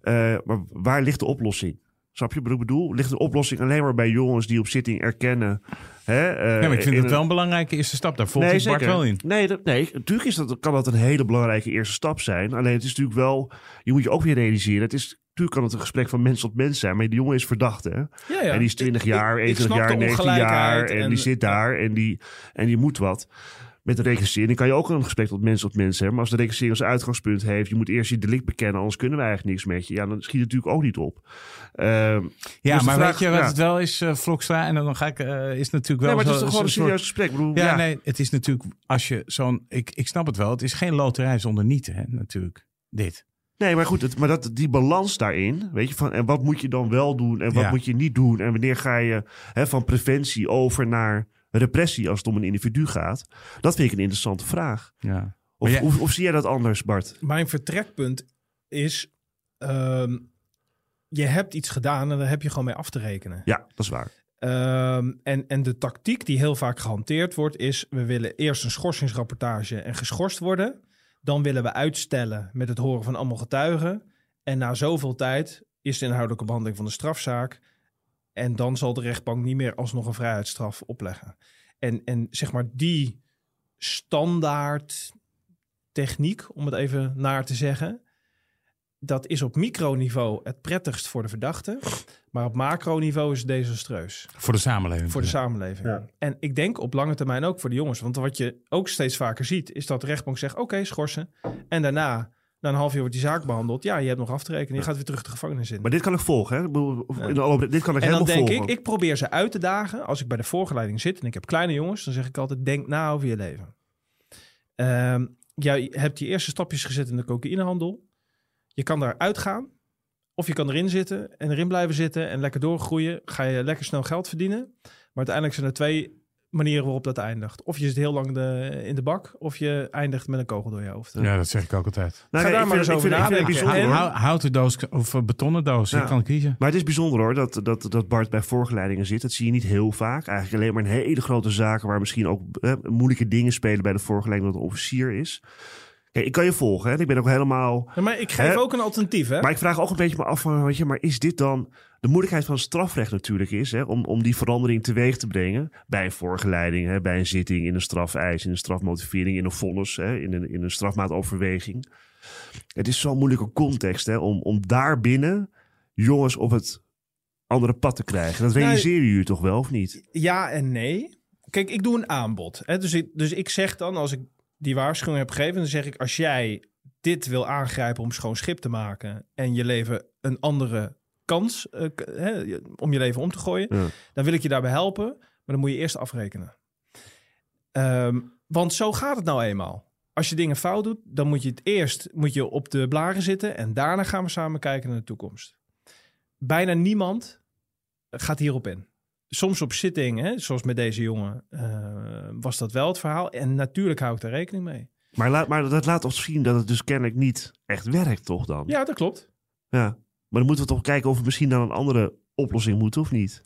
eh, maar waar ligt de oplossing? Snap je wat ik bedoel? Ligt de oplossing alleen maar bij jongens die op zitting erkennen? Hè, eh, ik vind in het wel een belangrijke eerste stap. Daar volg ik Bart wel in. Nee, dat, nee, natuurlijk is dat, kan dat een hele belangrijke eerste stap zijn. Alleen het is natuurlijk wel, je moet je ook weer realiseren. Het is, natuurlijk kan het een gesprek van mens tot mens zijn, maar die jongen is verdacht, hè? Ja, ja. En die is 20 Ik- jaar, ik- ik 21 snap jaar, de 19 jaar. En, en- die zit daar en die, en die moet wat. Met de registrering kan je ook een gesprek tot mens tot mens hebben. Maar als de registrering als uitgangspunt heeft... je moet eerst je delict bekennen, anders kunnen we eigenlijk niks met je. Ja, dan schiet het natuurlijk ook niet op. Ehm, Ja, Dus maar vraag- weet je wat ja. het wel is, eh Vlokstra? En dan ga ik, eh, is natuurlijk wel nee, maar het is toch gewoon een serieus gesprek. Bedoel, Ja, ja, nee, het is natuurlijk als je zo'n. Ik, ik snap het wel. Het is geen loterij zonder niet, hè, natuurlijk. Dit. Nee, maar goed, het, maar dat, die balans daarin, weet je, van en wat moet je dan wel doen en wat Ja. moet je niet doen en wanneer ga je hè, van preventie over naar repressie als het om een individu gaat, dat vind ik een interessante vraag. Ja. Of, Maar jij- of, of zie jij dat anders, Bart? Mijn vertrekpunt is... ehm, je hebt iets gedaan en daar heb je gewoon mee af te rekenen. Ja, dat is waar. Ehm, en, en de tactiek die heel vaak gehanteerd wordt is... we willen eerst een schorsingsrapportage en geschorst worden. Dan willen we uitstellen met het horen van allemaal getuigen. En na zoveel tijd is de inhoudelijke behandeling van de strafzaak. En dan zal de rechtbank niet meer alsnog een vrijheidsstraf opleggen. En, en zeg maar die standaard techniek, om het even naar te zeggen... dat is op microniveau het prettigst voor de verdachte... Maar op macroniveau is het desastreus Voor de samenleving. voor de samenleving. Ja. En ik denk op lange termijn ook voor de jongens. Want wat je ook steeds vaker ziet, is dat de rechtbank zegt: oké, schorsen. En daarna, na een half jaar wordt die zaak behandeld. Ja, je hebt nog af te rekenen. Je gaat weer terug de gevangenis in. Maar dit kan ik volgen, hè? In alle, dit kan ik en dan helemaal denk volgen. ik, ik probeer ze uit te dagen. Als ik bij de voorgeleiding zit en ik heb kleine jongens, dan zeg ik altijd: denk na over je leven. Ehm jij hebt je eerste stapjes gezet in de cocaïnehandel. Je kan daar uitgaan. Of je kan erin zitten en erin blijven zitten en lekker doorgroeien. Ga je lekker snel geld verdienen. Maar uiteindelijk zijn er twee manieren waarop dat eindigt. Of je zit heel lang de, in de bak, of je eindigt met een kogel door je hoofd. Ja, dat zeg ik ook altijd. Nou, Ga nee, daar ik maar vind- eens over nadenken. Houten doos of eh, betonnen doos. Ja. Je kan kiezen. Maar het is bijzonder hoor, dat, dat, dat Bart bij voorgeleidingen zit. Dat zie je niet heel vaak. Eigenlijk alleen maar in hele grote zaken waar misschien ook eh, moeilijke dingen spelen bij de voorgeleiding dat een officier is. Kijk, ik kan je volgen, hè. Ik ben ook helemaal... Ja, maar ik geef Hè? ook een alternatief, hè? Maar ik vraag ook een beetje me af van, weet je, maar is dit dan... De moeilijkheid van strafrecht natuurlijk is, hè, om, om die verandering teweeg te brengen. Bij een voorgeleiding, hè, bij een zitting, in een strafeis, in een strafmotivering, in een vonnis, hè, in, een, in een strafmaatoverweging. Het is zo'n moeilijke context hè, om, om daarbinnen jongens op het andere pad te krijgen. Dat Nou, realiseren jullie toch wel, of niet? Ja en nee. Kijk, ik doe een aanbod. Hè? Dus, ik, dus ik zeg dan, als ik die waarschuwing heb gegeven, dan zeg ik: als jij dit wil aangrijpen om schoon schip te maken en je leven een andere kans eh, om je leven om te gooien, Ja. dan wil ik je daarbij helpen, maar dan moet je eerst afrekenen. Ehm, want zo gaat het nou eenmaal. Als je dingen fout doet, dan moet je het eerst moet je op de blaren zitten en daarna gaan we samen kijken naar de toekomst. Bijna niemand gaat hierop in. Soms op zitting, hè, zoals met deze jongen, eh, was dat wel het verhaal. En natuurlijk hou ik daar rekening mee. Maar, laat, maar dat laat ons zien dat het dus kennelijk niet echt werkt, toch dan? Ja, dat klopt. Ja. Maar dan moeten we toch kijken of we misschien naar een andere oplossing moeten, of niet?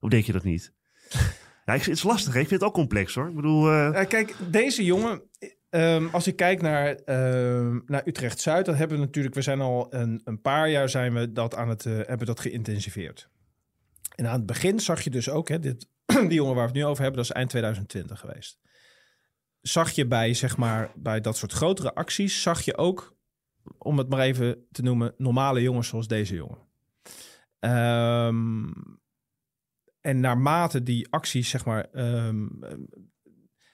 Of denk je dat niet? ja, het is lastig, hè? ik vind het ook complex hoor. Ik bedoel, eh, kijk, deze jongen, ehm, als ik kijk naar, ehm, naar Utrecht-Zuid, dan hebben we natuurlijk, we zijn al een, een paar jaar zijn we dat aan het, eh, hebben dat geïntensiveerd. En aan het begin zag je dus ook, hè, dit, die jongen waar we het nu over hebben, dat is eind 2020 geweest. Zag je bij, zeg maar, bij dat soort grotere acties, zag je ook, om het maar even te noemen, normale jongens zoals deze jongen. Ehm, en naarmate die acties, zeg maar, ehm,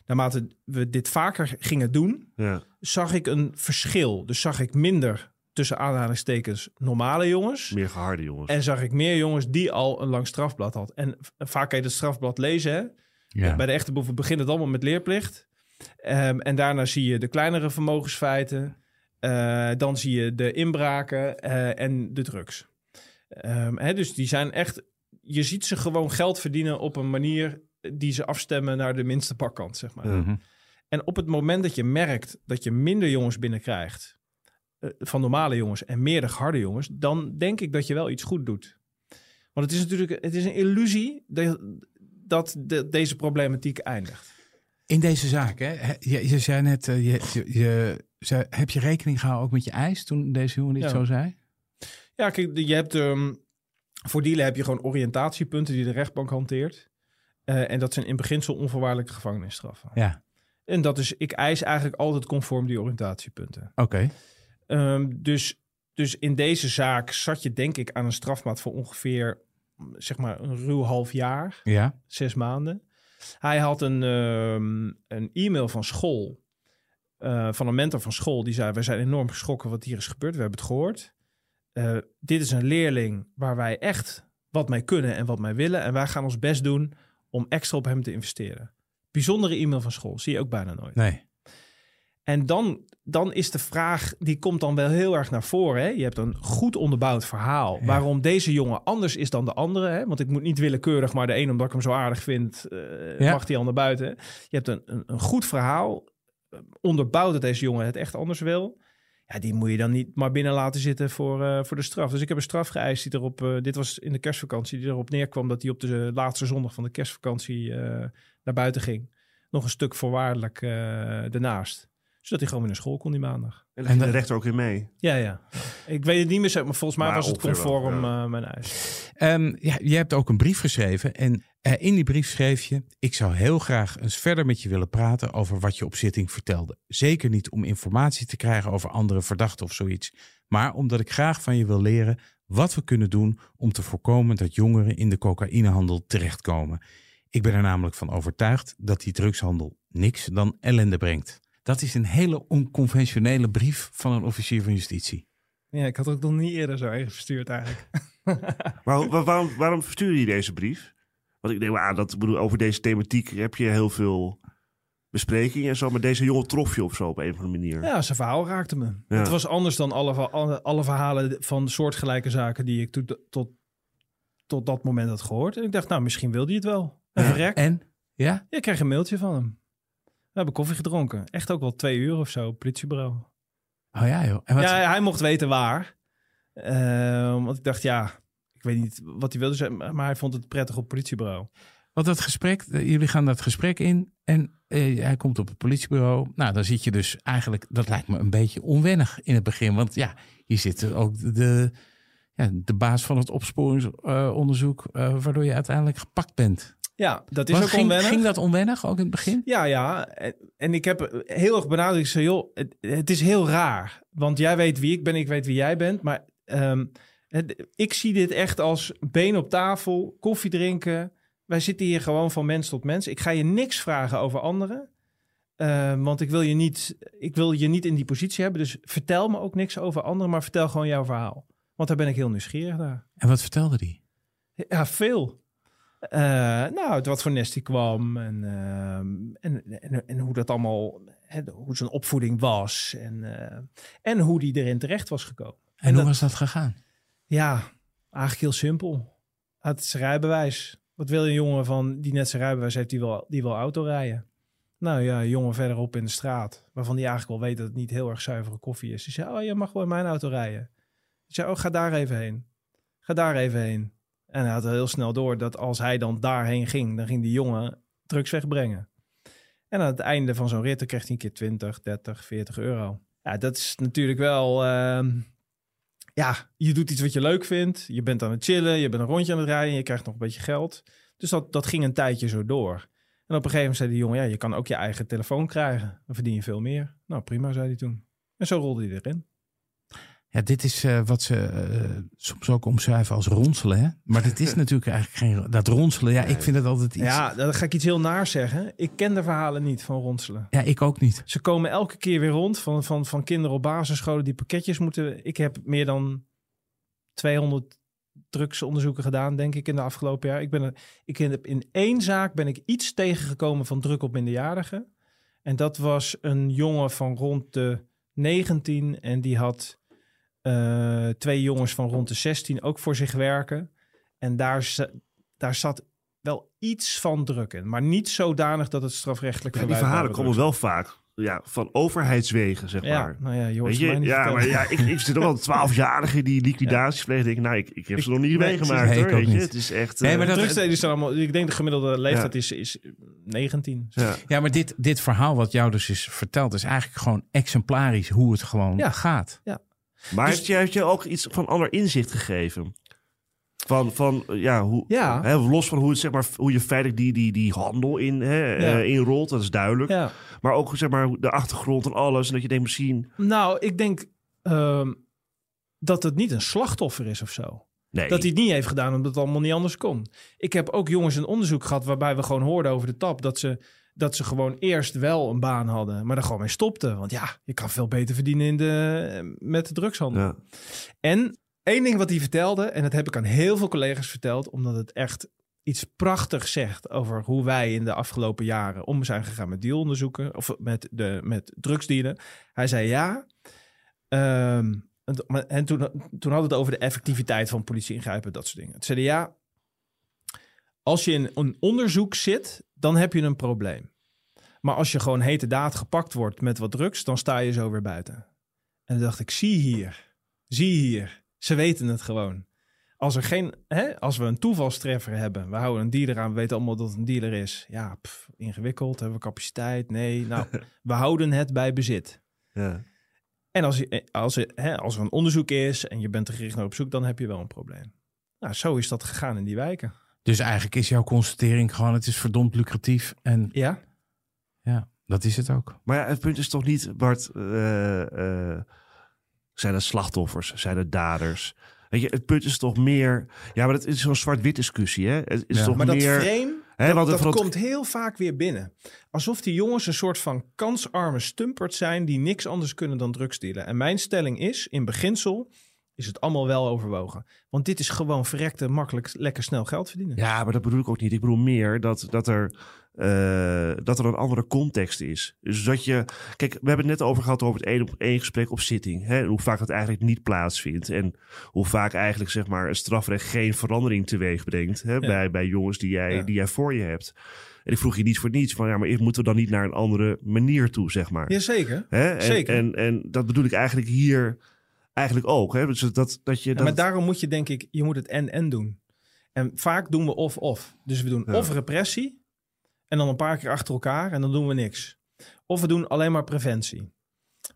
naarmate we dit vaker gingen doen, ja. zag ik een verschil. Dus zag ik minder tussen aanhalingstekens normale jongens. meer geharde jongens. En zag ik meer jongens die al een lang strafblad had. En vaak kan je het strafblad lezen. Hè? Ja. Bij de echte boeven begint het allemaal met leerplicht. Ehm, en daarna zie je de kleinere vermogensfeiten. Eh, dan zie je de inbraken eh, en de drugs. Ehm, hè, dus die zijn echt. Je ziet ze gewoon geld verdienen op een manier die ze afstemmen naar de minste pakkant, zeg maar. Mhm. En op het moment dat je merkt dat je minder jongens binnenkrijgt van normale jongens en meer de harde jongens, dan denk ik dat je wel iets goed doet. Want het is natuurlijk het is een illusie dat, dat de- deze problematiek eindigt. In deze zaak, hè? Je, je zei net, eh, je, je, je zei, heb je rekening gehouden ook met je eis toen deze jongen dit Ja. zo zei? Ja, kijk, je hebt ehm, voor dealen heb je gewoon oriëntatiepunten die de rechtbank hanteert. Eh, en dat zijn in beginsel onvoorwaardelijke gevangenisstraffen. Ja, En dat is, ik eis eigenlijk altijd conform die oriëntatiepunten. oké. Ehm, dus, dus in deze zaak zat je denk ik aan een strafmaat voor ongeveer, zeg maar, een ruw half jaar, Ja, zes maanden. Hij had een, ehm, een e-mail van school, eh, van een mentor van school, die zei, wij zijn enorm geschrokken wat hier is gebeurd, we hebben het gehoord. Eh, dit is een leerling waar wij echt wat mee kunnen en wat mee willen. En wij gaan ons best doen om extra op hem te investeren. Bijzondere e-mail van school, zie je ook bijna nooit. nee. En dan, dan is de vraag, die komt dan wel heel erg naar voren. Hè? Je hebt een goed onderbouwd verhaal. Ja. Waarom deze jongen anders is dan de andere. Hè? Want ik moet niet willekeurig, maar de een omdat ik hem zo aardig vind, eh, Ja. mag die ander buiten. Je hebt een, een, een goed verhaal. eh, Onderbouwd dat deze jongen het echt anders wil. Ja, die moet je dan niet maar binnen laten zitten voor, eh, voor de straf. Dus ik heb een straf geëist die erop, dit was in de kerstvakantie, die erop neerkwam dat hij op de laatste zondag van de kerstvakantie naar buiten ging. Nog een stuk voorwaardelijk daarnaast zodat hij gewoon weer naar school kon die maandag. En de de- rechter ook in mee. Ja, ja. Ik weet het niet meer, maar volgens mij Maar was het wel, conform ja. eh, mijn eis. Ehm, ja, je hebt ook een brief geschreven. En eh, in die brief schreef je: Ik zou heel graag eens verder met je willen praten over wat je op zitting vertelde. Zeker niet om informatie te krijgen over andere verdachten of zoiets. Maar omdat ik graag van je wil leren wat we kunnen doen om te voorkomen dat jongeren in de cocaïnehandel terechtkomen. Ik ben er namelijk van overtuigd dat die drugshandel niks dan ellende brengt. Dat is een hele onconventionele brief van een officier van justitie. Ja, ik had ook nog niet eerder zo even verstuurd eigenlijk. Maar waarom, waarom verstuurde je deze brief? Want ik denk, ah, dat, bedoel, over deze thematiek heb je heel veel besprekingen en zo. Maar deze jongen trof je op zo op een of andere manier. Ja, zijn verhaal raakte me. Ja. Het was anders dan alle, alle, alle verhalen van soortgelijke zaken die ik tot, tot, tot dat moment had gehoord. En ik dacht, nou, misschien wilde hij het wel. En Ja. verrek. En? Ja? Ja, ik kreeg een mailtje van hem. We hebben koffie gedronken. Echt ook wel twee uur of zo, politiebureau. Oh ja, joh. En wat, Ja, hij mocht weten waar. Eh, want ik dacht, ja, ik weet niet wat hij wilde zeggen, maar hij vond het prettig op politiebureau. Want dat gesprek, eh, jullie gaan dat gesprek in en eh, hij komt op het politiebureau. Nou, dan zit je dus eigenlijk, dat lijkt me een beetje onwennig in het begin. Want ja, hier zit ook de, ja, de baas van het opsporingsonderzoek, eh, waardoor je uiteindelijk gepakt bent. Ja, dat is ook ging, onwennig. ging dat onwennig ook in het begin? Ja, ja. En, en ik heb heel erg benadrukt, ik zei, joh, het, het is heel raar. Want jij weet wie ik ben, ik weet wie jij bent. Maar ehm, het- ik zie dit echt als been op tafel, koffie drinken. Wij zitten hier gewoon van mens tot mens. Ik ga je niks vragen over anderen. Ehm, want ik wil, je niet, ik wil je niet in die positie hebben. Dus vertel me ook niks over anderen, maar vertel gewoon jouw verhaal. Want daar ben ik heel nieuwsgierig naar. En wat vertelde hij? Ja, veel. Eh, nou, het wat voor nest kwam en, ehm, en, en, en hoe dat allemaal, hè, hoe zijn opvoeding was en, eh, en hoe die erin terecht was gekomen. En, hoe dat- was dat gegaan? Ja, eigenlijk heel simpel. Had zijn rijbewijs. Wat wil een jongen van die net zijn rijbewijs heeft, die wil, die wil auto rijden? Nou ja, jongen verderop in de straat, waarvan die eigenlijk wel weet dat het niet heel erg zuivere koffie is. Die zei, oh, je mag wel in mijn auto rijden. Ik zei, oh, ga daar even heen. Ga daar even heen. En hij had heel snel door dat als hij dan daarheen ging, dan ging die jongen drugs wegbrengen. En aan het einde van zo'n rit dan kreeg hij een keer 20, 30, 40 euro. Ja, dat is natuurlijk wel... ehm, ja, je doet iets wat je leuk vindt. Je bent aan het chillen, je bent een rondje aan het rijden, je krijgt nog een beetje geld. Dus dat, dat ging een tijdje zo door. En op een gegeven moment zei die jongen, ja, je kan ook je eigen telefoon krijgen. Dan verdien je veel meer. Nou, prima, zei hij toen. En zo rolde hij erin. Ja, dit is eh, wat ze eh, soms ook omschrijven als ronselen. Hè? Maar dit is natuurlijk eigenlijk geen... Dat ronselen, ja, ik vind het altijd iets... Ja, dan ga ik iets heel naar zeggen. Ik ken de verhalen niet van ronselen. ja, ik ook niet. Ze komen elke keer weer rond van, van, van kinderen op basisscholen die pakketjes moeten. Ik heb meer dan 200 drugsonderzoeken gedaan, denk ik, in de afgelopen jaar. Ik ben er, ik heb in één zaak ben ik iets tegengekomen van druk op minderjarigen. En dat was een jongen van rond de 19 en die had eh, twee jongens van rond de 16 ook voor zich werken. En daar, daar zat wel iets van druk in, maar niet zodanig dat het strafrechtelijk Ja, die verhalen komen wel vaak ja, van overheidswegen, zeg Ja, maar. nou ja, je hoort Weet ze mij je, niet ja, maar ja, ik, ik zit nog wel twaalfjarigen die liquidaties plegen. Denk ik, nou, ik, ik heb ze nog niet meegemaakt nee, hoor. Weet je, het is echt. Nee, maar dat- Drugsdelen zijn allemaal, ik denk de gemiddelde leeftijd Ja. is, is 19. ja. Ja, maar dit, dit verhaal wat jou dus is verteld, is eigenlijk gewoon exemplarisch hoe het gewoon Ja. Maar Dus- heeft, je, heeft je ook iets van ander inzicht gegeven? Van, van eh, ja, hoe, Ja. hè, los van hoe, het, zeg maar, hoe je feitelijk die, die, die handel in, hè, Ja. eh, inrolt, dat is duidelijk. Ja. Maar ook zeg maar, de achtergrond en alles. En dat je denkt misschien... Nou, ik denk ehm, dat het niet een slachtoffer is of zo. Nee, Dat hij het niet heeft gedaan omdat het allemaal niet anders kon. Ik heb ook jongens een onderzoek gehad waarbij we gewoon hoorden over de tap dat ze, dat ze gewoon eerst wel een baan hadden, maar er gewoon mee stopten. Want ja, je kan veel beter verdienen in de, met de drugshandel. ja. En één ding wat hij vertelde, en dat heb ik aan heel veel collega's verteld, omdat het echt iets prachtigs zegt over hoe wij in de afgelopen jaren om zijn gegaan met dealonderzoeken of met, de, met drugsdealen. Hij zei ja. ehm, en, toen, toen had het over de effectiviteit van politie ingrijpen, dat soort dingen. Het zeiden ja, als je in een onderzoek zit, dan heb je een probleem. Maar als je gewoon hete daad gepakt wordt met wat drugs, dan sta je zo weer buiten. En toen dacht ik, zie hier, zie hier. Ze weten het gewoon. Als, er geen, hè, als we een toevalstreffer hebben, we houden een dealer aan, we weten allemaal dat het een dealer is. Ja, pff, ingewikkeld, hebben we capaciteit? Nee, nou, we houden het bij bezit. Ja. En als, je, als, je, hè, als er een onderzoek is en je bent er gericht naar op zoek, dan heb je wel een probleem. Nou, zo is dat gegaan in die wijken. Dus eigenlijk is jouw constatering gewoon, het is verdomd lucratief. En Ja, ja, dat is het ook. Maar ja, het punt is toch niet, Bart, eh, eh, zijn het slachtoffers, zijn het daders? Weet je, het punt is toch meer, ja, maar dat is zo'n zwart-wit discussie, hè? Het is Ja. toch maar dat meer, frame, hè, dat, want dat komt heel vaak weer binnen. Alsof die jongens een soort van kansarme stumpert zijn die niks anders kunnen dan drugs dealen. En mijn stelling is, in beginsel is het allemaal wel overwogen. Want dit is gewoon verrekte, makkelijk, lekker snel geld verdienen. Ja, maar dat bedoel ik ook niet. Ik bedoel meer dat, dat, er, eh, dat er een andere context is. Dus dat je... Kijk, we hebben het net over gehad over het één op één gesprek op zitting. Hè? Hoe vaak dat eigenlijk niet plaatsvindt. En hoe vaak eigenlijk zeg maar, een strafrecht geen verandering teweeg brengt. Hè? Bij, bij jongens die jij, Ja. die jij voor je hebt. En ik vroeg je niet voor niets van... Ja, maar moeten we dan niet naar een andere manier toe, zeg maar. Jazeker. Hè? En, zeker. En, en dat bedoel ik eigenlijk hier eigenlijk ook. Hè? Dus dat, dat je... Ja, Dat, maar daarom moet je denk ik, je moet het en-en doen. En vaak doen we of-of. Dus we doen Ja. of repressie en dan een paar keer achter elkaar en dan doen we niks. Of we doen alleen maar preventie.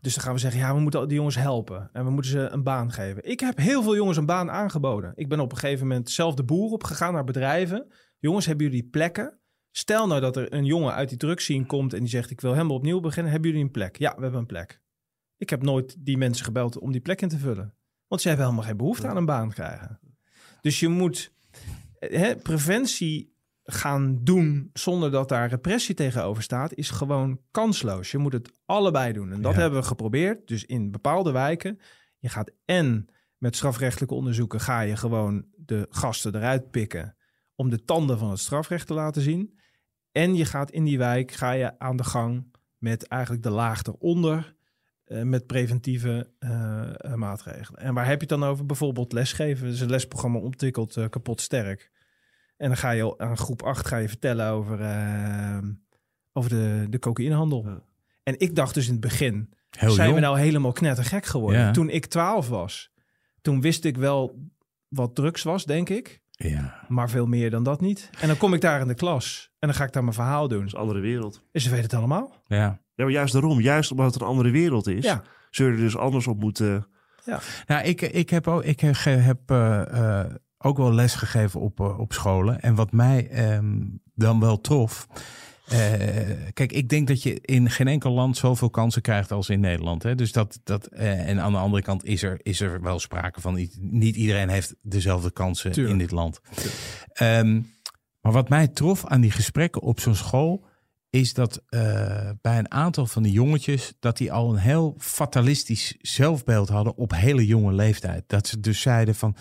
Dus dan gaan we zeggen, ja, we moeten die jongens helpen. En we moeten ze een baan geven. Ik heb heel veel jongens een baan aangeboden. Ik ben op een gegeven moment zelf de boer opgegaan naar bedrijven. Jongens, hebben jullie plekken? Stel nou dat er een jongen uit die drugscene komt en die zegt, ik wil helemaal opnieuw beginnen. Hebben jullie een plek? Ja, we hebben een plek. Ik heb nooit die mensen gebeld om die plek in te vullen. Want ze hebben helemaal geen behoefte aan een baan krijgen. Dus je moet eh, hè, preventie gaan doen zonder dat daar repressie tegenover staat, is gewoon kansloos. Je moet het allebei doen. En dat Ja. hebben we geprobeerd. Dus in bepaalde wijken, je gaat en met strafrechtelijke onderzoeken ga je gewoon de gasten eruit pikken om de tanden van het strafrecht te laten zien. En je gaat in die wijk ga je aan de gang met eigenlijk de laag eronder eh, met preventieve eh, eh, maatregelen. En waar heb je het dan over? Bijvoorbeeld lesgeven. Is een lesprogramma ontwikkeld, kapot sterk. En dan ga je aan groep 8 ga je vertellen over, eh, over de, de cocaïnehandel. Ja. En ik dacht dus in het begin, Heel zijn jong. we nou helemaal knettergek geworden? Ja. Toen ik 12 was, toen wist ik wel wat drugs was, denk ik. Ja. Maar veel meer dan dat niet. En dan kom ik daar in de klas en dan ga ik daar mijn verhaal doen. dat is een andere wereld. En ze weten het allemaal. ja. Ja, maar juist daarom, juist omdat het een andere wereld is, Ja. zul je er dus anders op moeten. Nou, ik, ik heb, ook, ik heb, heb eh, eh, ook wel les gegeven op, eh, op scholen. En wat mij ehm, dan wel trof. Eh, kijk, ik denk dat je in geen enkel land zoveel kansen krijgt als in Nederland. Hè? Dus dat, dat, eh, en aan de andere kant is er, is er wel sprake van. Niet, iedereen heeft dezelfde kansen Tuurlijk. in dit land. Ehm, maar wat mij trof aan die gesprekken op zo'n school. Is dat eh, bij een aantal van die jongetjes. dat die al een heel fatalistisch zelfbeeld hadden. op hele jonge leeftijd. Dat ze dus zeiden van.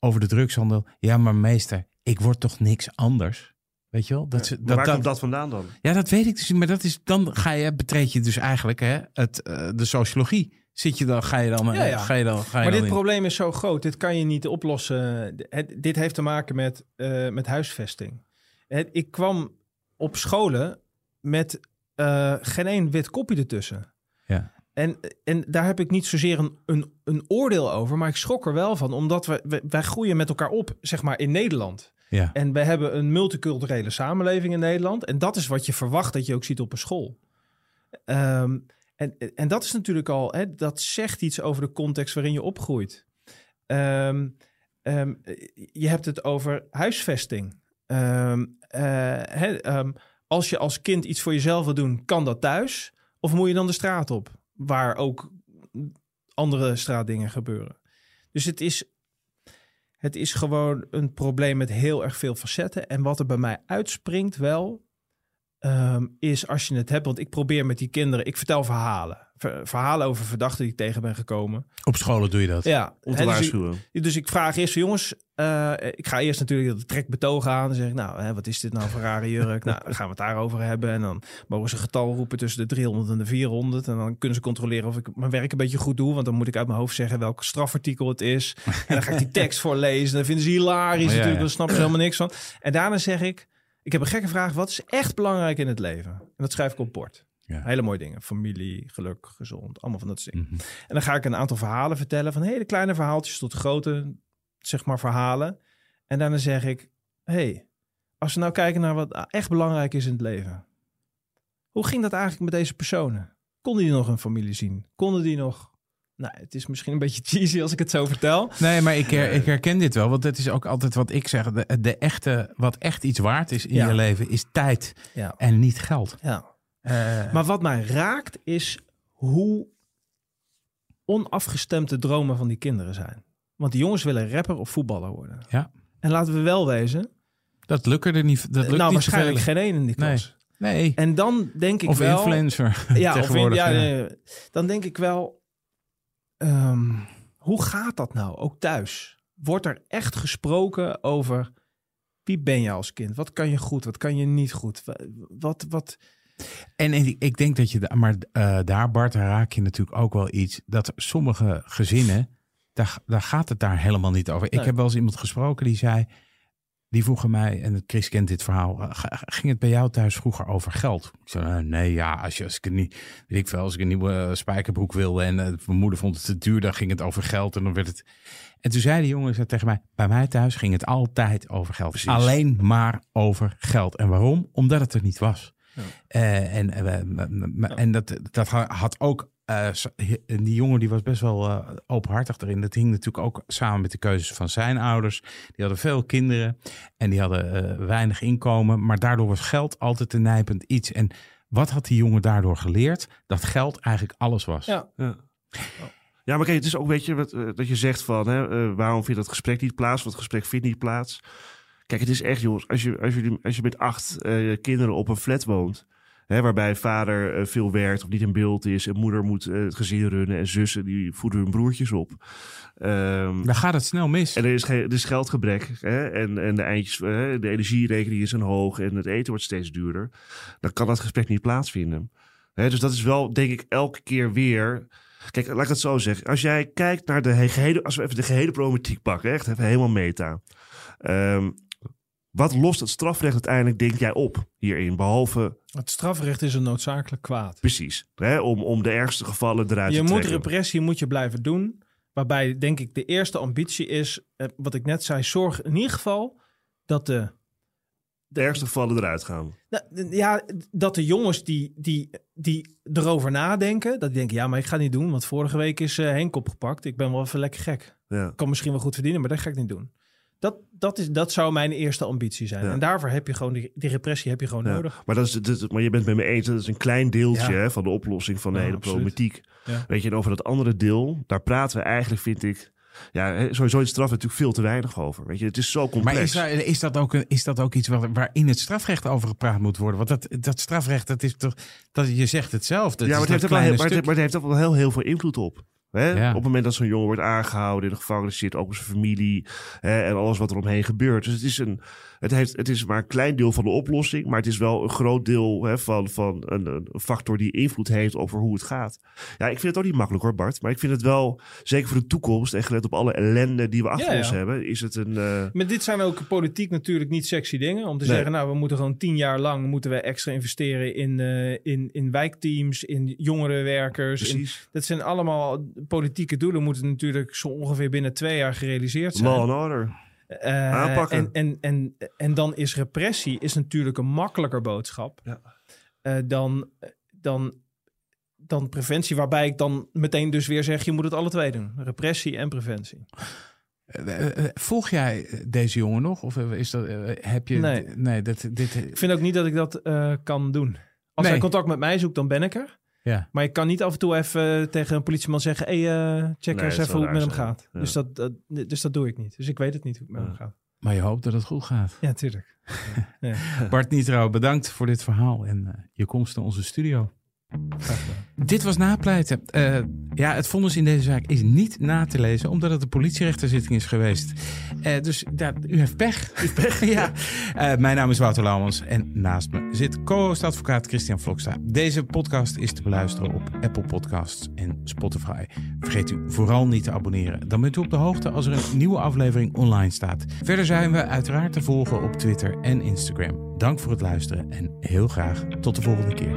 over de drugshandel. Ja, maar meester, ik word toch niks anders? Weet je wel? Dat, ze- dat, waar dat, komt dat vandaan dan? Ja, dat weet ik dus niet. Maar dat is, dan ga je, betreed je dus eigenlijk hè, het, eh, de sociologie. Zit je dan, ga je dan, Ja, ja. Ga je dan, ga je Maar dan dit in. probleem is zo groot. Dit kan je niet oplossen. Het, dit heeft te maken met, eh, met huisvesting. Het, ik kwam op scholen met eh, geen één wit kopje ertussen. Ja. En, en daar heb ik niet zozeer een, een, een oordeel over, maar ik schrok er wel van. Omdat we, we- wij groeien met elkaar op, zeg maar, in Nederland. Ja. En we hebben een multiculturele samenleving in Nederland. En dat is wat je verwacht dat je ook ziet op een school. Ehm, en, en dat is natuurlijk al, hè, dat zegt iets over de context waarin je opgroeit. Ehm, ehm, je hebt het over huisvesting. Eh, als je als kind iets voor jezelf wil doen, kan dat thuis? Of moet je dan de straat op, waar ook andere straatdingen gebeuren? Dus het is, het is gewoon een probleem met heel erg veel facetten. En wat er bij mij uitspringt wel, ehm, is als je het hebt... Want ik probeer met die kinderen, ik vertel verhalen. Ver- verhalen over verdachten die ik tegen ben gekomen. Op scholen doe je dat. Ja, Om te dus, ik, dus ik vraag eerst, jongens, eh, ik ga eerst natuurlijk dat trek betoog aan. Dan zeg ik, nou, hè, wat is dit nou voor rare jurk? nou, dan gaan we het daarover hebben. En dan mogen ze een getal roepen tussen de 300 en de 400. En dan kunnen ze controleren of ik mijn werk een beetje goed doe. Want dan moet ik uit mijn hoofd zeggen welk strafartikel het is. En dan ga ik die tekst voorlezen. Dan vinden ze hilarisch ja, natuurlijk. ja. Daar snappen ze helemaal niks van. En daarna zeg ik, ik heb een gekke vraag. Wat is echt belangrijk in het leven? En dat schrijf ik op bord. Ja. Hele mooie dingen. Familie, geluk, gezond. Allemaal van dat soort dingen. Mhm. En dan ga ik een aantal verhalen vertellen. Van hele kleine verhaaltjes tot grote, zeg maar, verhalen. En daarna zeg ik, hey, als we nou kijken naar wat echt belangrijk is in het leven. Hoe ging dat eigenlijk met deze personen? Konden die nog een familie zien? Konden die nog... Nou, het is misschien een beetje cheesy als ik het zo vertel. Nee, maar ik, her- ik herken dit wel. Want dat is ook altijd wat ik zeg. De, de echte, wat echt iets waard is in Ja. je leven, is tijd Ja. en niet geld. ja. Eh, Maar wat mij raakt is hoe onafgestemd de dromen van die kinderen zijn. Want die jongens willen rapper of voetballer worden. Ja. En laten we wel wezen, dat lukt er niet. Dat lukt nou niet waarschijnlijk geen één in die klas. Nee. En dan denk ik Of wel... influencer. Ja, of in, tegenwoordig, ja, nee, dan denk ik wel... ehm, hoe gaat dat nou, ook thuis? Wordt er echt gesproken over... Wie ben je als kind? Wat kan je goed? Wat kan je niet goed? Wa- Wat, wat, En ik, ik denk dat je, maar eh, daar Bart, daar raak je natuurlijk ook wel iets. Dat sommige gezinnen, daar, daar gaat het daar helemaal niet over. Ik heb wel eens iemand gesproken die zei, die vroegen mij, en Chris kent dit verhaal, eh, ging het bij jou thuis vroeger over geld? Ik zei, eh, nee, ja, als, je, als ik niet, weet ik veel, als ik een nieuwe spijkerbroek wilde en mijn moeder vond het te duur, dan ging het over geld en dan werd het. En toen zei de jongen zei tegen mij, bij mij thuis ging het altijd over geld. Precies. Alleen maar over geld. En waarom? Omdat het er niet was. Eh, en eh, m- m- m- en dat, dat ha- had ook. eh, die jongen die was best wel eh, openhartig erin. Dat hing natuurlijk ook samen met de keuzes van zijn ouders. Die hadden veel kinderen en die hadden eh, weinig inkomen. Maar daardoor was geld altijd een nijpend iets. En wat had die jongen daardoor geleerd? Dat geld eigenlijk alles was. ja. Ja. Ja, maar kijk, het is ook, weet je, wat, dat je zegt van, hè, waarom vindt dat gesprek niet plaats? Want het gesprek vindt niet plaats. Kijk, het is echt, jongens, als je, als je, als je met acht eh, kinderen op een flat woont, hè, waarbij vader eh, veel werkt of niet in beeld is en moeder moet eh, het gezin runnen en zussen die voeden hun broertjes op. Ehm, Dan gaat het snel mis. en er is, geen, er is geldgebrek. Hè? En, en de, eindjes, de energierekening is een hoog en het eten wordt steeds duurder. Dan kan dat gesprek niet plaatsvinden. Hè? Dus dat is wel, denk ik, elke keer weer. Kijk, laat ik het zo zeggen. Als jij kijkt naar de he- gehele, als we even de gehele problematiek pakken, echt even helemaal meta. Ehm, wat lost het strafrecht uiteindelijk, denk jij, op hierin? Behalve, Het strafrecht is een noodzakelijk kwaad. precies, hè? Om, om de ergste gevallen eruit Je te moet trekken. repressie moet je blijven doen. Waarbij denk ik de eerste ambitie is, eh, wat ik net zei, zorg in ieder geval dat de, de ergste gevallen eruit gaan. nou, ja, dat de jongens die, die, die erover nadenken, dat die denken, ja, maar ik ga het niet doen, want vorige week is eh, Henk opgepakt. Ik ben wel even lekker gek. Ja. Ik kan misschien wel goed verdienen, maar dat ga ik niet doen. Dat, dat, is, dat zou mijn eerste ambitie zijn. Ja. En daarvoor heb je gewoon die, die repressie heb je gewoon Ja, nodig. Maar, dat is, dat, maar je bent het met me eens, dat is een klein deeltje Ja. hè, van de oplossing van de Ja, hele absoluut. problematiek. Ja. Weet je, en over dat andere deel, daar praten we eigenlijk, vind ik, ja, sowieso in straf natuurlijk veel te weinig over. Weet je, het is zo complex. Maar is, daar, is, dat ook een, is dat ook iets waar, waarin het strafrecht over gepraat moet worden? Want dat, dat strafrecht, dat is toch, dat, je zegt het zelf. Dat ja, maar is het, heeft wel heel, kleine maar, het, stuk. maar het heeft ook wel heel, heel veel invloed op. Hè? Ja. Op het moment dat zo'n jongen wordt aangehouden, in de gevangenis zit, ook zijn familie hè, en alles wat er omheen gebeurt. Dus het is, een, het, heeft, het is maar een klein deel van de oplossing, maar het is wel een groot deel hè, van, van een, een factor die invloed heeft over hoe het gaat. Ja, ik vind het ook niet makkelijk hoor, Bart, maar ik vind het wel, zeker voor de toekomst en gelet op alle ellende die we achter Ja, ons hebben, is het een. eh, Maar dit zijn ook politiek natuurlijk niet sexy dingen. Om te Nee. zeggen, nou, we moeten gewoon tien jaar lang moeten we extra investeren in, eh, in, in wijkteams, in jongerenwerkers. In, dat zijn allemaal politieke doelen, moeten natuurlijk zo ongeveer binnen twee jaar gerealiseerd zijn. Law and order. Eh, Aanpakken. En, en, en, en dan is repressie is natuurlijk een makkelijker boodschap Ja. eh, dan, dan, dan preventie. Waarbij ik dan meteen dus weer zeg, je moet het alle twee doen. Repressie en preventie. Eh, eh, eh, Volg jij eh, deze jongen nog? Of eh, is dat, eh, heb je... Nee. nee dat, dit, Ik vind ook niet dat ik dat eh, kan doen. Als Nee. hij contact met mij zoekt, dan ben ik er. Ja. Maar ik kan niet af en toe even tegen een politieman zeggen... hé, hey, eh, check Nee, eens even hoe het met hem zijn. gaat. Ja. Dus, dat, dat, dus dat doe ik niet. Dus ik weet het niet hoe het met Ja. hem gaat. Maar je hoopt dat het goed gaat. Ja, tuurlijk. Bart Nietrouw, bedankt voor dit verhaal en eh, je komst naar onze studio. Dit was napleiten. Eh, ja, het vonnis in deze zaak is niet na te lezen, omdat het een politierechterzitting is geweest. Eh, dus ja, u heeft pech. ja. Eh, mijn naam is Wouter Lauwens en naast me zit co-host advocaat Christian Vloksta. Deze podcast is te beluisteren op Apple Podcasts en Spotify. Vergeet u vooral niet te abonneren. Dan bent u op de hoogte als er een nieuwe aflevering online staat. Verder zijn we uiteraard te volgen op Twitter en Instagram. Dank voor het luisteren en heel graag tot de volgende keer.